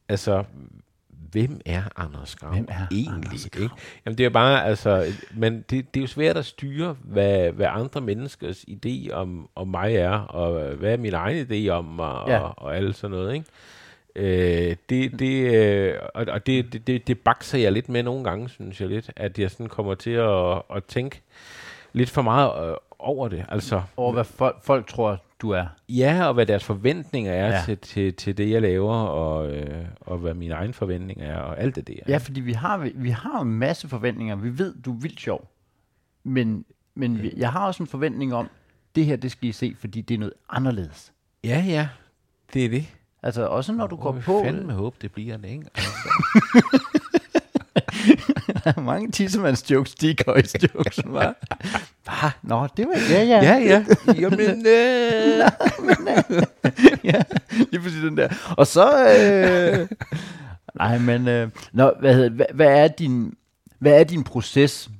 S1: altså, hvem er Anders Grav
S2: Hvem er
S1: egentlig?
S2: Anders Grav?
S1: Ikke? Jamen, det er bare, altså, men det, det er jo svært at styre, hvad, hvad andre menneskers idé om, om mig er, og hvad er min egen idé om mig,
S2: Ja.
S1: og, og alt sådan noget, ikke? Øh, det, det, øh, og, og det, det, det, det bakser jeg lidt med nogle gange, synes jeg lidt, at jeg sådan kommer til at, at tænke lidt for meget øh, over det. Altså,
S2: Over hvad folk, folk tror, du er.
S1: ja, og hvad deres forventninger er
S2: Ja.
S1: til, til, til det, jeg laver, og, øh, og hvad mine egne forventninger er, og alt det der.
S2: Ja, fordi vi har, vi har en masse forventninger. Vi ved, du er vildt sjov. Men, men vi- jeg har også en forventning om, det her, det skal I se, fordi det er noget anderledes.
S1: ja, ja, det er det.
S2: Altså også når du går på...
S1: fandme håbe, det bliver det, ikke? Altså.
S2: mange tissemands jokes, de er jokes, hva'? Hva? Nå, det var... Ja, ja.
S1: ja, ja. Jamen, øh,
S2: ja, lige præcis den der. Og så... Øh, nej, men... Øh, nå, hvad, hedder, hvad, hvad, er din, hvad er din proces,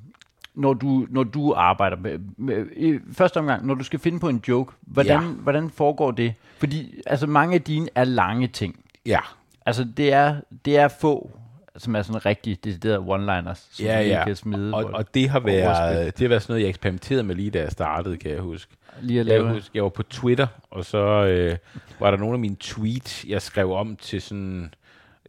S2: når du, når du arbejder med, med... I første omgang, når du skal finde på en joke, hvordan, ja. hvordan foregår det? Fordi altså, mange af dine er lange ting.
S1: Ja.
S2: Altså, det er, det er få som er sådan rigtig deciderede one-liners, som
S1: Ja, ja.
S2: kan smide.
S1: Og,
S2: hvor-
S1: og det har været, det har været sådan noget, jeg eksperimenterede med lige da jeg startede, kan jeg huske.
S2: lige at
S1: Jeg,
S2: lave.
S1: kan huske, jeg var på Twitter, og så øh, var der nogle af mine tweets, jeg skrev om til sådan...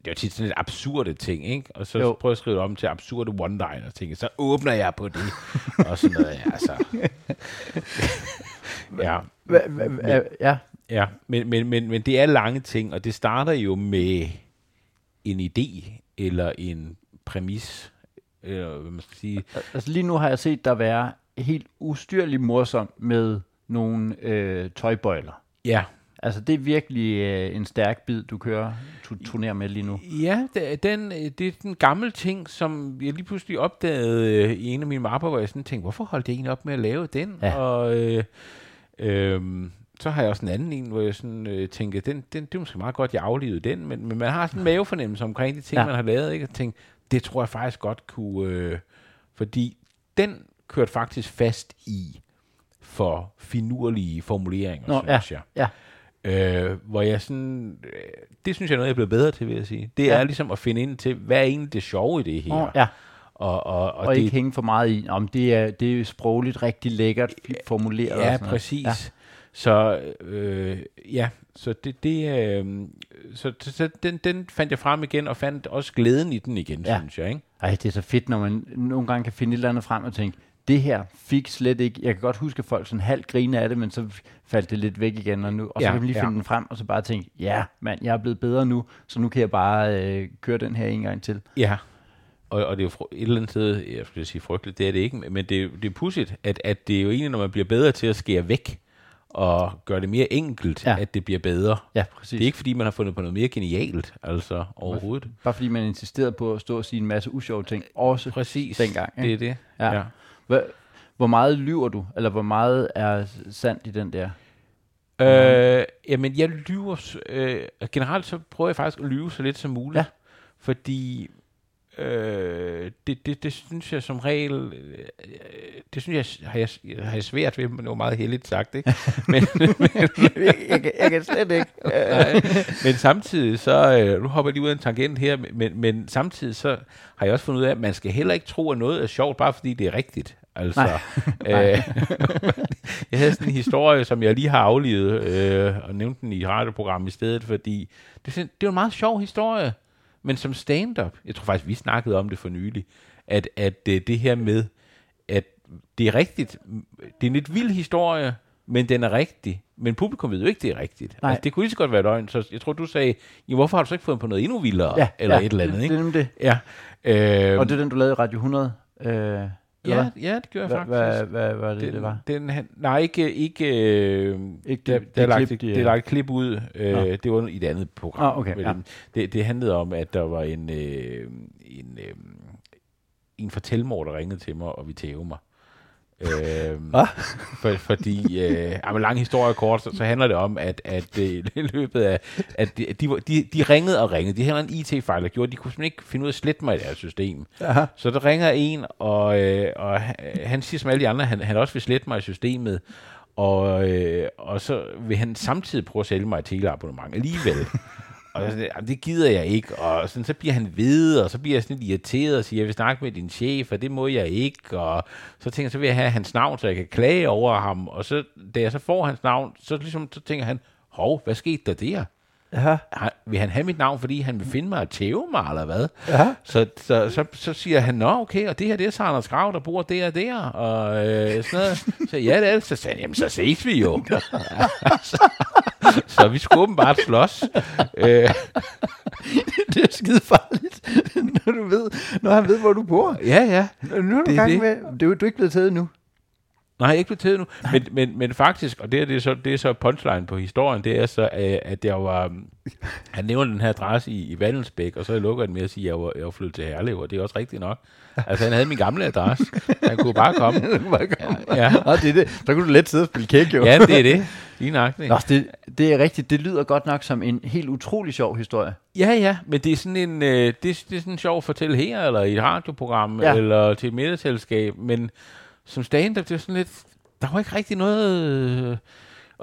S1: Det var tit sådan lidt absurde ting, ikke? Og så
S2: Jo.
S1: prøvede jeg at skrive det om til absurde one-liner ting. Så åbner jeg på det. og sådan noget, ja, altså. ja,
S2: Ja,
S1: ja. Men, men, men, men det er lange ting, og det starter jo med en idé, eller en præmis, eller hvad man skal sige.
S2: altså lige nu har jeg set dig være helt ustyrligt morsom med nogle øh, tøjbøjler.
S1: Ja,
S2: Altså det er virkelig øh, en stærk bid, du kører, du turnerer med lige nu.
S1: Ja, det, er den, øh, det er den gamle ting, som jeg lige pludselig opdagede øh, i en af mine mapper, hvor jeg sådan tænkte, hvorfor holdt jeg egentlig op med at lave den?
S2: Ja.
S1: Og øh, øh, så har jeg også en anden en, hvor jeg sådan øh, tænkte, den, den, det er måske meget godt, jeg aflevede den, men, men man har sådan en mavefornemmelse omkring de ting,
S2: Ja.
S1: ja. man har lavet, ikke? og tænkte, det tror jeg faktisk godt kunne, øh, fordi den kørte faktisk fast i for finurlige formuleringer,
S2: Nå,
S1: synes jeg.
S2: Ja,
S1: Øh, hvor jeg sådan, øh, det synes jeg er noget, jeg er blevet bedre til, vil jeg sige. Det
S2: Ja.
S1: er ligesom at finde ind til, hvad er egentlig det sjove i det her?
S2: Åh, ja.
S1: Og, og, og,
S2: og, og
S1: det,
S2: ikke hænge for meget i, om det er, det er sprogligt rigtig lækkert formuleret. og
S1: Ja,
S2: sådan noget.
S1: præcis.
S2: Ja.
S1: Ja. Så øh, ja, så det, det øh, så, så, den, den fandt jeg frem igen, og fandt også glæden i den igen,
S2: ja.
S1: synes jeg. Ikke?
S2: Ej, det er så fedt, når man nogle gange kan finde et eller andet frem og tænke, det her fik slet ikke, jeg kan godt huske, at folk sådan halvt griner af det, men så faldt det lidt væk igen, og, nu, og så
S1: Ja,
S2: kan man lige
S1: ja.
S2: finde den frem, og så bare tænke, ja, mand, jeg er blevet bedre nu, så nu kan jeg bare øh, køre den her en gang til.
S1: Ja, og, og det er jo et eller andet sted, jeg skulle sige frygteligt, det er det ikke, men det, er- det er pudsigt, at, at det er jo egentlig, når man bliver bedre til at skære væk, og gøre det mere enkelt,
S2: Ja.
S1: at det bliver bedre.
S2: Ja, præcis.
S1: Det er ikke, fordi man har fundet på noget mere genialt, altså overhovedet.
S2: Bare fordi man insisterede på at stå og sige en masse usjove ting, også
S1: Præcis.
S2: dengang.
S1: Det
S2: Ikke?
S1: er det.
S2: Ja.
S1: Ja.
S2: Hvor, hvor meget lyver du, eller hvor meget er sandt i den der?
S1: Øh, jamen, jeg lyver... Øh, generelt så prøver jeg faktisk at lyve så lidt som muligt.
S2: Ja.
S1: Fordi øh, det, det, det synes jeg som regel... Øh, det synes jeg, har jeg, har jeg svært ved, men det var meget heldigt sagt, ikke? men,
S2: jeg, kan, jeg kan slet ikke.
S1: Nej, men samtidig så, øh, nu hopper jeg lige ud af en tangent her, men, men samtidig så har jeg også fundet ud af, at man skal heller ikke tro, at noget er sjovt, bare fordi det er rigtigt. Altså,
S2: Nej.
S1: øh, jeg havde sådan en historie, som jeg lige har aflevet, øh, og nævnt den i et radioprogram i stedet, fordi det, det jo en meget sjov historie, men som stand-up, jeg tror faktisk, vi snakkede om det for nylig, at, at øh, det her med, at det er rigtigt, det er en lidt vild historie, men den er rigtig. Men publikum ved jo ikke, det er rigtigt.
S2: Nej.
S1: Altså, det kunne lige så godt være løgn. Så jeg tror, du sagde, ja, hvorfor har du så ikke fået på noget endnu vildere?
S2: Ja,
S1: eller
S2: ja,
S1: et eller andet,
S2: det,
S1: ikke?
S2: Det er nemlig det.
S1: Ja. Øh,
S2: Og det er den, du lavede i Radio 100? Øh, eller
S1: ja, ja, det gør jeg faktisk.
S2: hvad, var det,
S1: den,
S2: det var?
S1: Den, han, nej, ikke... ikke øh,
S2: Ikke
S1: der,
S2: det-
S1: der, er
S2: det
S1: lagt,
S2: klip,
S1: det,
S2: de-
S1: det er lagt klip ud. Øh, det var i et andet program.
S2: Ah, okay, ja.
S1: det, det handlede om, at der var en, øh, en, øh, en fortælmor, der ringede til mig og vi tæve mig. Øh,
S2: Hvad?
S1: for, fordi, øh, men lang historie kort, så, så handler det om, at, at øh, i løbet af, at de, de, de, de ringede og ringede. De havde en IT-fejl, der gjorde, de kunne simpelthen ikke finde ud af at slette mig i deres system.
S2: Aha.
S1: Så der ringer en, og, øh, og han- han siger som alle de andre, han, han også vil slette mig i systemet, og, øh, og så vil han samtidig prøve at sælge mig et teleabonnement alligevel. og jeg sådan, "Jamen, det gider jeg ikke, og sådan, så bliver han ved, og så bliver jeg sådan lidt irriteret og siger, jeg vil snakke med din chef, og det må jeg ikke, og så tænker jeg, så vil jeg have hans navn, så jeg kan klage over ham, og så, da jeg så får hans navn, så, ligesom, så tænker han, hov, hvad skete der der?
S2: Ja.
S1: Han, vil han have mit navn, fordi han vil finde mig og tæve mig, eller hvad?
S2: Ja.
S1: Så, så, så, så siger han, nå okay, og det her det er Sanders Grav, der bor der og der, og øh, sådan noget. Så ja, det er det. Så sagde han, jamen så ses vi jo. så, vi skulle åbenbart slås. Øh,
S2: det er skide farligt, når du ved, når han ved, hvor du bor.
S1: ja, ja.
S2: Nu er du
S1: Det
S2: gang
S1: det.
S2: med, det er, jo- du er ikke blevet taget nu.
S1: Nej, ikke blevet taget nu. Men, men, men faktisk, og det er, det er, så, det er så punchline på historien, det er så, øh, at jeg var... Han nævner den her adresse i, i Vandelsbæk, og så lukker den med at sige, at jeg var, jeg var flyttet til Herlev, og det er også rigtigt nok. Altså, han havde min gamle adresse. Han kunne bare komme.
S2: bare komme.
S1: Ja, ja.
S2: Nå, det er det. Så kunne du let sidde og spille kæk, jo.
S1: ja det er det. Lige nok.
S2: Nå, det, det er rigtigt. Det lyder godt nok som en helt utrolig sjov historie.
S1: Ja, ja, men det er sådan en, øh, det, er, det er sådan sjov at fortælle her, eller i et radioprogram,
S2: ja.
S1: eller til et middagsselskab, men som stand-up, det er sådan lidt, der var ikke rigtig noget øh,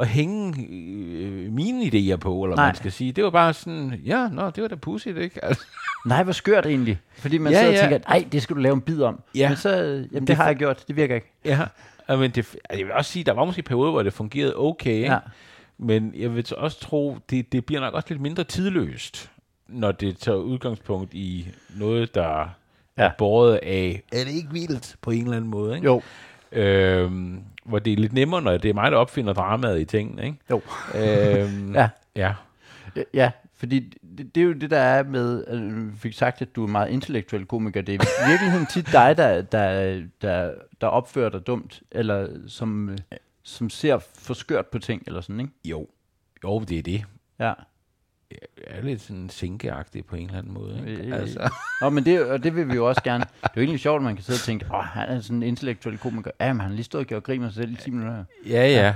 S1: at hænge øh, mine idéer på, eller
S2: Nej.
S1: Man skal sige. Det var bare sådan, ja, nå, det var da pudsigt, ikke? Altså,
S2: Nej, hvor skørt egentlig. Fordi man
S1: Ja,
S2: sidder og
S1: ja.
S2: tænker, nej, det skal du lave en bid om.
S1: Ja.
S2: Men så, jamen, det,
S1: Det
S2: har jeg gjort. Det virker ikke.
S1: ja, og men det, jeg vil også sige, der var måske perioder, hvor det fungerede okay, ikke?
S2: Ja.
S1: Men jeg vil så også tro, det, det bliver nok også lidt mindre tidløst, når det tager udgangspunkt i noget, der
S2: Ja.
S1: båret af, er det ikke vildt på en eller anden måde, ikke?
S2: Jo.
S1: Øhm, hvor det er lidt nemmere, når det er mig, der opfinder dramaet i tingene, ikke?
S2: Jo.
S1: Øhm,
S2: Ja.
S1: ja.
S2: Ja, fordi det, det er jo det, der er med, at du fik sagt, at du er meget intellektuel komiker. Det er i virkeligheden tit dig, der, der, der, der opfører dig dumt, eller som, som ser for skørt på ting, eller sådan, ikke?
S1: Jo. Jo, det er det.
S2: Ja.
S1: Er lidt sådan sinkeagtig på en eller anden måde, ikke?
S2: Øh,
S1: Altså.
S2: Nå, men det, og det vil vi jo også gerne. Det er jo egentlig sjovt, at man kan sidde og tænke, åh, han er sådan en intellektuel komiker. Ja, men han har lige stået og gjort grin med sig selv i 10 minutter.
S1: Ja, ja.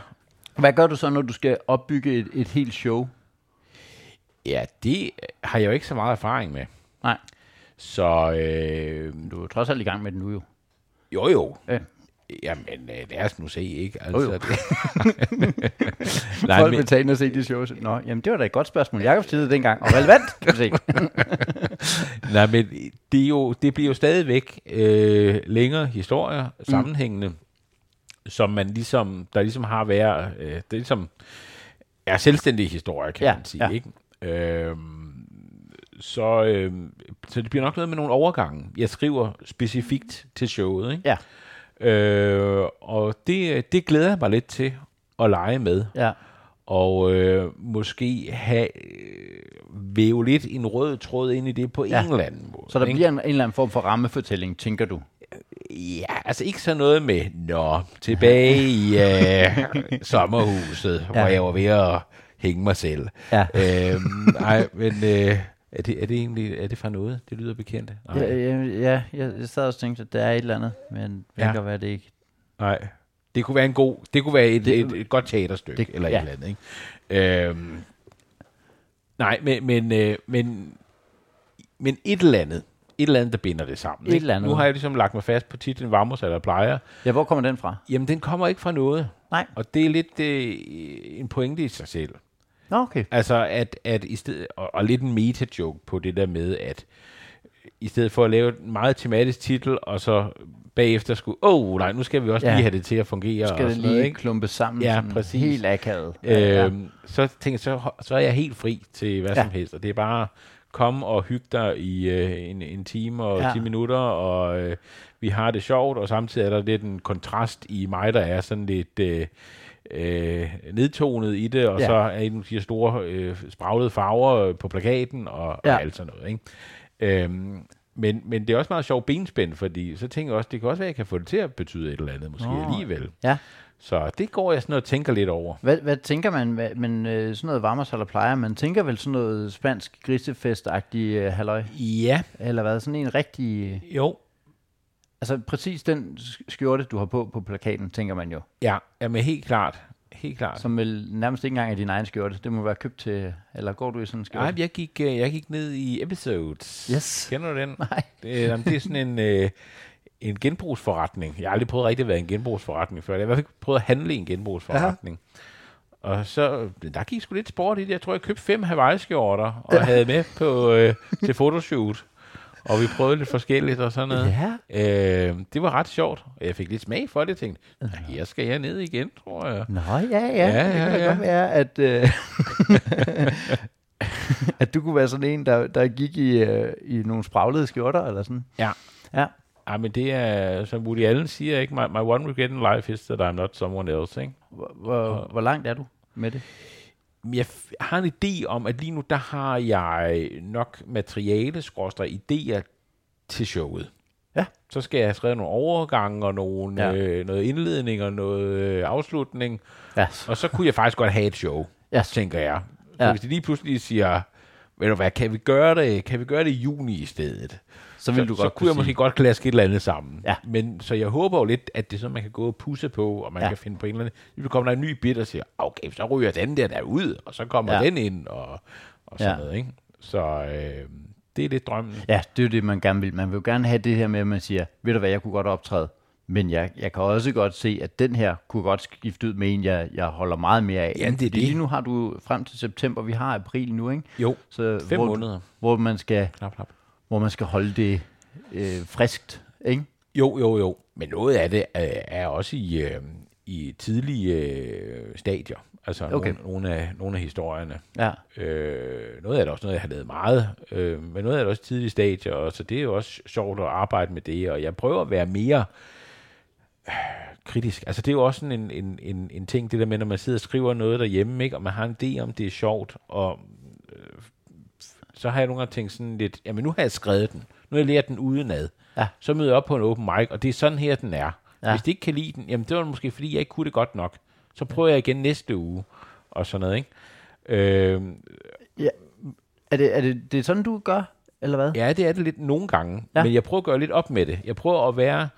S2: Hvad gør du så, når du skal opbygge et, et helt show?
S1: Ja, det har jeg jo ikke så meget erfaring med.
S2: Nej.
S1: Så øh,
S2: Du er trods alt i gang med det nu jo.
S1: jo jo.
S2: Ja.
S1: Jamen, øh, lad os nu se, ikke?
S2: Jo, jo.
S1: Altså, det, Nej,
S2: Folk
S1: men,
S2: vil tage ind og se de shows. Nå, jamen det var da et godt spørgsmål. Jakob stillede dengang. Og relevant, kan se.
S1: nej, men det, er jo, det bliver jo stadigvæk øh, længere historier, sammenhængende, mm. som man ligesom, der ligesom har været, øh, det er ligesom, er selvstændige historier, kan
S2: Ja,
S1: man sige,
S2: ja.
S1: ikke? Øhm, så, øh, så det bliver nok noget med nogle overgange. Jeg skriver specifikt til showet, ikke?
S2: Ja.
S1: Øh, og det, det glæder jeg mig lidt til at lege med.
S2: Ja.
S1: Og øh, måske have øh, væve lidt en rød tråd ind i det på
S2: Ja.
S1: en eller anden måde.
S2: Så der
S1: ikke?
S2: bliver en, en eller anden form for rammefortælling, tænker du?
S1: Ja, altså ikke sådan noget med, nå, tilbage i øh, sommerhuset, ja. hvor jeg var ved at hænge mig selv.
S2: Ja.
S1: Øhm, nej, men øh, er, det, er det egentlig er det fra noget? Det lyder bekendt. Nej.
S2: Ja, ja, ja jeg, jeg sad og tænkte, at der er et eller andet, men det
S1: Ja.
S2: kan være det ikke.
S1: Nej. Det kunne være en god, det kunne være et,
S2: Det-
S1: et, et godt teaterstykke,
S2: det-
S1: det, eller
S2: ja.
S1: et eller andet, ikke? Øhm, nej, men, men, øh, men, men et eller andet, et eller andet, der binder det sammen.
S2: Et
S1: ikke?
S2: eller andet.
S1: Nu har jeg ligesom lagt mig fast på titlen Vamos eller plejer.
S2: Ja, hvor kommer den fra?
S1: Jamen, den kommer ikke fra noget.
S2: Nej.
S1: Og det er lidt øh, en pointe i sig selv.
S2: Nå, okay.
S1: Altså, at, at i stedet, og, og lidt en meta-joke på det der med, at i stedet for at lave en meget tematisk titel, og så bagefter skulle, åh oh, nej, nu skal vi også
S2: Ja.
S1: lige have det til at fungere.
S2: Skal
S1: og
S2: det
S1: sådan noget,
S2: lige
S1: ikke?
S2: klumpe sammen?
S1: Ja, præcis.
S2: Helt akavet. Ja,
S1: Øhm, så tænker jeg, så, så er jeg helt fri til hvad
S2: Ja.
S1: ja. som helst, og det er bare kom og hygge dig i øh, en, en time og
S2: Ja.
S1: ja. 10 minutter, og øh, vi har det sjovt, og samtidig er der lidt en kontrast i mig, der er sådan lidt øh, øh, nedtonet i det, og
S2: Ja.
S1: så er en de store øh, spraglede farver øh, på plakaten, og,
S2: Ja.
S1: og alt sådan noget. Ikke? Øhm, men, men det er også meget sjovt benspænd, fordi så tænker jeg også, det kan også være, at jeg kan få det til at betyde et eller andet, måske
S2: Nå.
S1: alligevel.
S2: Ja.
S1: Så det går jeg sådan og tænker lidt over.
S2: Hvad, hvad tænker man? Hvad, men øh, sådan noget varmers eller plejer, man tænker vel sådan noget spansk grisefest-agtig øh, halløj?
S1: Ja,
S2: Eller hvad? Sådan en rigtig...
S1: Jo,
S2: altså præcis den sk- skjorte, du har på på plakaten, tænker man jo.
S1: Ja, jamen helt klart. Helt klart.
S2: Som vel nærmest ikke engang er din egen skjorte. Det må være købt til... Eller går du i sådan en skjorte?
S1: Nej, jeg gik, øh, jeg gik ned i Episodes.
S2: Yes.
S1: Kender du den?
S2: Nej.
S1: Det, er- jamen, det er sådan en, øh, en genbrugsforretning. Jeg har aldrig prøvet rigtig at være en genbrugsforretning før. Jeg har i hvert fald prøvet at handle i en genbrugsforretning. Og så, der gik sgu lidt sport i det. Jeg tror, jeg købte fem Hawaii-skjorter og ja. havde med på, øh, til fotoshoot. Og vi prøvede lidt forskelligt og sådan noget.
S2: Ja.
S1: Øh, det var ret sjovt. Og jeg fik lidt smag for det. Jeg tænkte, "Ja, her skal jeg ned igen, tror jeg.
S2: Nå, ja, ja.
S1: Ja,
S2: det kan
S1: ja,
S2: da
S1: ja.
S2: godt være, at... Øh, at du kunne være sådan en, der, der gik i, øh, i nogle spraglede skjorter, eller sådan.
S1: Ja.
S2: Ja.
S1: Ja, men det er, som Woody Allen siger, ikke? My, my one regret in life is that I'm not someone else, ikke?
S2: Hvor, hvor, hvor langt er du med det?
S1: Jeg har en idé om, at lige nu, der har jeg nok materiale, skråstrej idéer til showet.
S2: Ja.
S1: Så skal jeg have skrevet nogle overgange og nogle,
S2: Ja.
S1: øh, noget indledning og noget øh, afslutning.
S2: Ja.
S1: Og så kunne jeg faktisk godt have et show,
S2: Ja.
S1: tænker jeg. Så
S2: Ja.
S1: hvis de lige pludselig siger, ved du hvad, kan vi gøre det, kan vi gøre det i juni i stedet?
S2: Så vil du
S1: så
S2: godt
S1: kunne jeg
S2: sige-
S1: måske godt klaske et eller andet sammen.
S2: Ja.
S1: Men så jeg håber jo lidt, at det er sådan, man kan gå og pusse på, og man
S2: Ja.
S1: kan finde på en eller anden... Nu kommer der en ny bit og siger, okay, så ryger den der der ud, og så kommer
S2: Ja.
S1: den ind, og, og sådan
S2: Ja.
S1: noget, ikke? Så øh, det er lidt drømmen.
S2: Ja, det er det, man gerne vil. Man vil jo gerne have det her med, at man siger, ved du hvad, jeg kunne godt optræde, men jeg, jeg kan også godt se, at den her kunne godt skifte ud med en, jeg, jeg holder meget mere af.
S1: Ja, det er det.
S2: Lige nu har du frem til september, vi har april nu, ikke?
S1: Jo,
S2: Så
S1: fem
S2: hvor,
S1: måneder.
S2: Hvor man, skal,
S1: Knap, knap.
S2: Hvor man skal holde det øh, friskt, ikke?
S1: Jo, jo, jo. Men noget af det øh, er også i, øh, i tidlige øh, stadier. Altså
S2: Okay.
S1: nogle, nogle, af, nogle af historierne.
S2: Ja,
S1: Øh, noget af det er også noget, jeg har lavet meget, øh, men noget af det er også tidlige stadier, og så det er jo også sjovt at arbejde med det, og jeg prøver at være mere øh, kritisk. Altså det er jo også sådan en, en, en, en ting, det der med, når man sidder og skriver noget derhjemme, ikke, og man har en idé om, det er sjovt, og øh, så har jeg nogle gange tænkt sådan lidt, jamen nu har jeg skrevet den, nu har jeg lært den udenad,
S2: Ja.
S1: så møder jeg op på en open mic, og det er sådan her, den er.
S2: Ja.
S1: Ja. Hvis de ikke kan lide den, jamen det var måske, fordi jeg ikke kunne det godt nok. Så prøver jeg igen næste uge, og sådan noget, ikke? Øh,
S2: er det, er det, det er sådan, du gør, eller hvad?
S1: Ja, det er det lidt nogle gange,
S2: Ja.
S1: ja. men jeg prøver at gøre lidt op med det. Jeg prøver at være,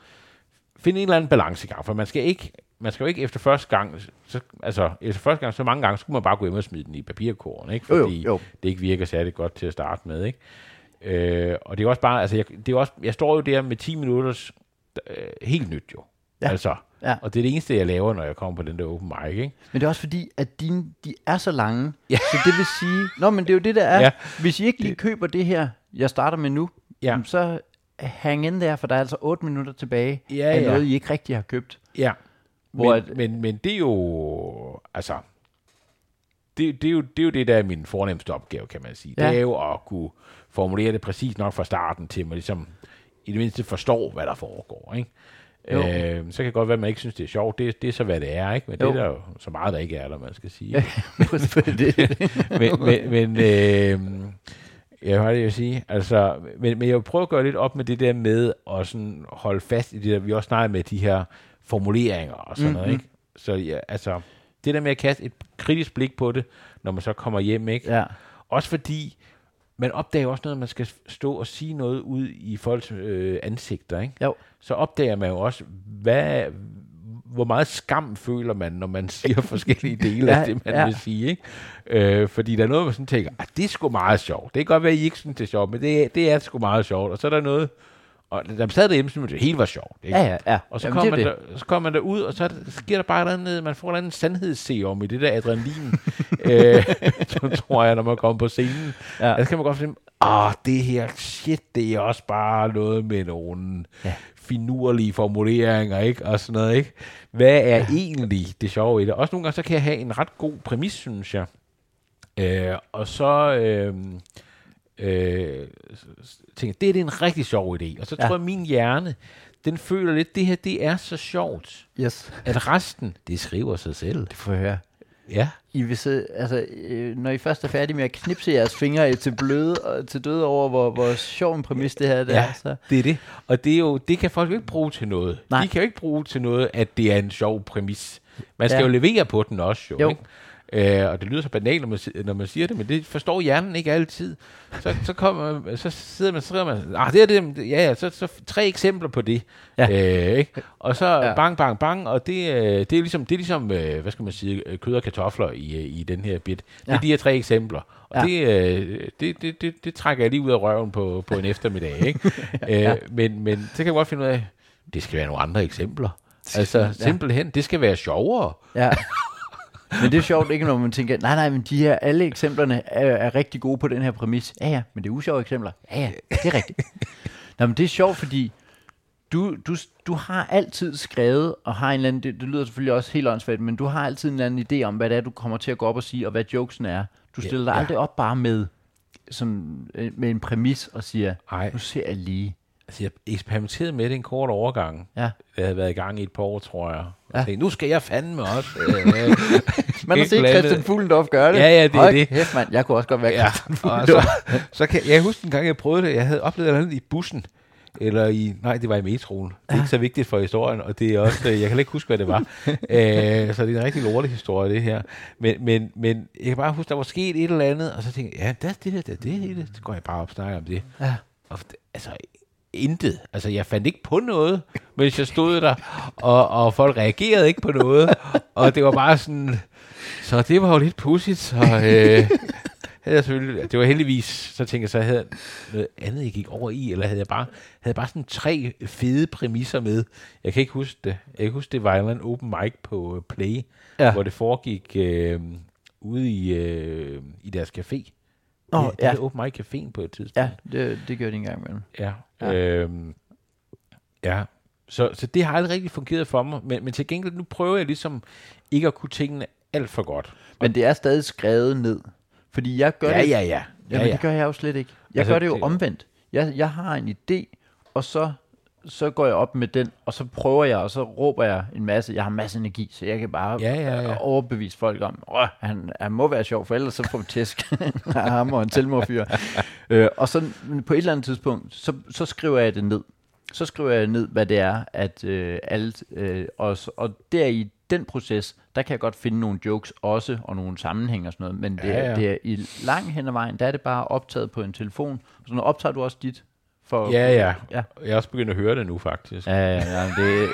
S1: finde en eller anden balancegang, for man skal ikke, man skal jo ikke efter første gang, så, altså efter første gang, så mange gange, skulle man bare gå hjem og smide den i papirkorn, ikke?
S2: Jo, jo,
S1: Fordi
S2: jo.
S1: det ikke virker særlig godt til at starte med, ikke? Øh, og det er også bare, altså jeg, det er også, jeg står jo der med 10 minutters øh, helt nyt jo.
S2: Ja.
S1: Altså,
S2: Ja.
S1: og det er det eneste, jeg laver, når jeg kommer på den der open mic, ikke?
S2: Men det er også fordi, at dine, de er så lange.
S1: Ja.
S2: Så det vil sige, nå, men det er jo det, der er.
S1: Ja.
S2: Hvis I ikke lige køber det her, jeg starter med nu,
S1: Ja.
S2: så hang in der, for der er altså 8 minutter tilbage
S1: Ja,
S2: af
S1: ja.
S2: noget, I ikke rigtig har købt.
S1: Ja,
S2: Hvor
S1: men,
S2: at-
S1: men, men det er jo, altså, det, det, er jo, det er jo det, der er min fornemmeste opgave, kan man sige.
S2: Ja.
S1: Ja. Det er jo at kunne formulere det præcis nok fra starten til, at man ligesom i det mindste forstår, hvad der foregår, ikke?
S2: Jo.
S1: Øh, så kan det godt være, at man ikke synes, det er sjovt. Det, det er så, hvad det er, ikke? Men
S2: Jo.
S1: det er der jo så meget, der ikke er, der man skal sige.
S2: det,
S1: men, men, men øh, ja, hvad er det, jeg vil sige? Altså, men, men jeg vil prøve at gøre lidt op med det der med at sådan holde fast i det der, vi også snakker med de her formuleringer og sådan mm-hmm. noget,
S2: Mhm.
S1: ikke? Så ja, altså, det der med at kaste et kritisk blik på det, når man så kommer hjem, ikke?
S2: ja.
S1: Også fordi, man opdager også noget, man skal stå og sige noget ud i folks øh, ansigter, ikke?
S2: Jo.
S1: Så opdager man jo også, hvad, hvor meget skam føler man, når man siger forskellige dele
S2: Ja,
S1: af det, man
S2: ja.
S1: vil sige, ikke? Øh, fordi der er noget, man sådan tænker, ah, det er sgu meget sjovt. Det kan godt være, at I ikke synes, det er sjovt, men det, det er sgu meget sjovt. Og så er der noget, og man sad derhjemme, synes man, det hele var sjovt. Ikke?
S2: Ja, ja, ja.
S1: Og så
S2: Jamen,
S1: kommer,
S2: det
S1: man
S2: det.
S1: der, så kommer man derud, og så, er der, sker der bare andet, man får eller andet sandhedsserum i det der adrenalin, øh, så tror jeg, når man kommer på scenen.
S2: Ja.
S1: Ja. Så kan man godt finde, ah, det her, shit, det er også bare noget med nogle
S2: ja.
S1: finurlige formuleringer, ikke? Og sådan noget, ikke? Hvad er ja. egentlig det sjove i det? Også nogle gange, så kan jeg have en ret god præmis, synes jeg. Øh, og så... Øh, øh, tænker, det er det en rigtig sjov idé. Og så Ja. tror jeg, at min hjerne, den føler lidt, det her, det er så sjovt,
S2: Yes,
S1: at resten, det skriver sig selv.
S2: det får jeg høre.
S1: Ja.
S2: I vil se, altså, øh, når I først er færdige med at knipse jeres fingre til bløde og til døde over, hvor, hvor sjov en præmis det her det
S1: Ja,
S2: er, så
S1: det er det. Og det, er jo, det kan folk jo ikke bruge til noget.
S2: Nej.
S1: De kan jo ikke bruge til noget, at det er en sjov præmis. Man skal
S2: ja.
S1: jo levere på den også, jo.
S2: Jo.
S1: Ikke? Øh, og det lyder så banalt, når man, når man siger det, men det forstår hjernen ikke altid. Så, så, kommer, så sidder man, så skriver man, ah, det er det, ja, ja, så, så tre eksempler på det.
S2: Ja.
S1: Øh, ikke? Og så
S2: Ja.
S1: ja. bang, bang, bang, og det, øh, det er ligesom, det er ligesom øh, hvad skal man sige, øh, kød og kartofler i, i den her bit. Det er
S2: Ja.
S1: de her tre eksempler. Og
S2: Ja.
S1: det, det, det, det, det trækker jeg lige ud af røven på, på en eftermiddag. Ikke? øh, men, men så kan jeg godt finde ud af, det skal være nogle andre eksempler. Altså
S2: Ja.
S1: simpelthen, det skal være sjovere.
S2: Ja. Men det er sjovt ikke, når man tænker, nej, nej, men de her, alle eksemplerne er, er rigtig gode på den her præmis. Ja, ja, men det er usjove eksempler. Ja, ja, det er rigtigt. Nå, men det er sjovt, fordi du, du, du har altid skrevet, og har en eller anden, det, det lyder selvfølgelig også helt åndssvagt, men du har altid en eller anden idé om, hvad det er, du kommer til at gå op og sige, og hvad jokesen er. Du
S1: Ja,
S2: stiller dig
S1: ja.
S2: aldrig op bare med, sådan, øh, med en præmis og siger,
S1: Ej.
S2: nu ser jeg lige.
S1: Altså, jeg eksperimenterede med det en kort overgang.
S2: Ja.
S1: Jeg havde været i gang i et par år, tror jeg. Og
S2: Ja.
S1: tænkte, nu skal jeg fandme også. Øh,
S2: Man har
S1: et
S2: set. Christian Fuglendorf gøre det.
S1: Ja, ja, det er det.
S2: Kæft, mand. Jeg kunne også godt være
S1: ja.
S2: Christian Fuglendorf.
S1: så, så kan, jeg husker en gang, jeg prøvede det. Jeg havde oplevet noget i bussen. eller i, nej, det var i metroen. Det er ikke så vigtigt for historien, og det er også, jeg kan ikke huske, hvad det var. øh, så det er en rigtig lortig historie, det her. Men, men, men jeg kan bare huske, der var sket et eller andet, og så tænkte jeg, ja, det er det her, det er det hele. Så går jeg bare op og snakker om det.
S2: Ja.
S1: Og, det- altså, intet. Altså, jeg fandt ikke på noget, mens jeg stod der, og, og folk reagerede ikke på noget, og det var bare sådan, så det var jo lidt pudsigt, så øh, havde jeg selvfølgelig, det var heldigvis, så tænkte jeg, så havde jeg noget andet, jeg gik over i, eller havde jeg bare, havde bare sådan tre fede præmisser med. Jeg kan ikke huske det. Jeg kan ikke huske, det var en open mic på øh, Play,
S2: Ja.
S1: hvor det foregik øh, ude i, øh, i deres café.
S2: Nå,
S1: ja.
S2: ja.
S1: Det open mic caféen på et tidspunkt.
S2: Ja, det, det gør de en gang imellem.
S1: Ja.
S2: Ja.
S1: Øhm, ja. Så, så det har aldrig rigtig fungeret for mig, men, men til gengæld, nu prøver jeg ligesom ikke at kunne tingene alt for godt.
S2: Men det er stadig skrevet ned. Fordi jeg gør
S1: ja,
S2: det...
S1: ja, ja,
S2: Ja,
S1: ja,
S2: men
S1: ja.
S2: det gør jeg jo slet ikke. Jeg
S1: Altså,
S2: gør det jo
S1: det-
S2: omvendt. Jeg, jeg har en idé, og så, så går jeg op med den, og så prøver jeg, og så råber jeg en masse. Jeg har en masse energi, så jeg kan bare
S1: Ja, ja, ja.
S2: øh, overbevise folk om, at han, han må være sjov, for ellers så får vi tæsk af ham og en tilmorfyr. øh, og så på et eller andet tidspunkt, så, så skriver jeg det ned. Så skriver jeg ned, hvad det er, at øh, alt, øh, og, og der i den proces, der kan jeg godt finde nogle jokes også, og nogle sammenhæng og sådan noget, men det,
S1: Ja,
S2: ja, det er i lang hen ad vejen, der er det bare optaget på en telefon. Så nu optager du også dit? For,
S1: Ja, ja.
S2: ja.
S1: Jeg er også begyndt at høre det nu, faktisk.
S2: Ja, ja, ja, det,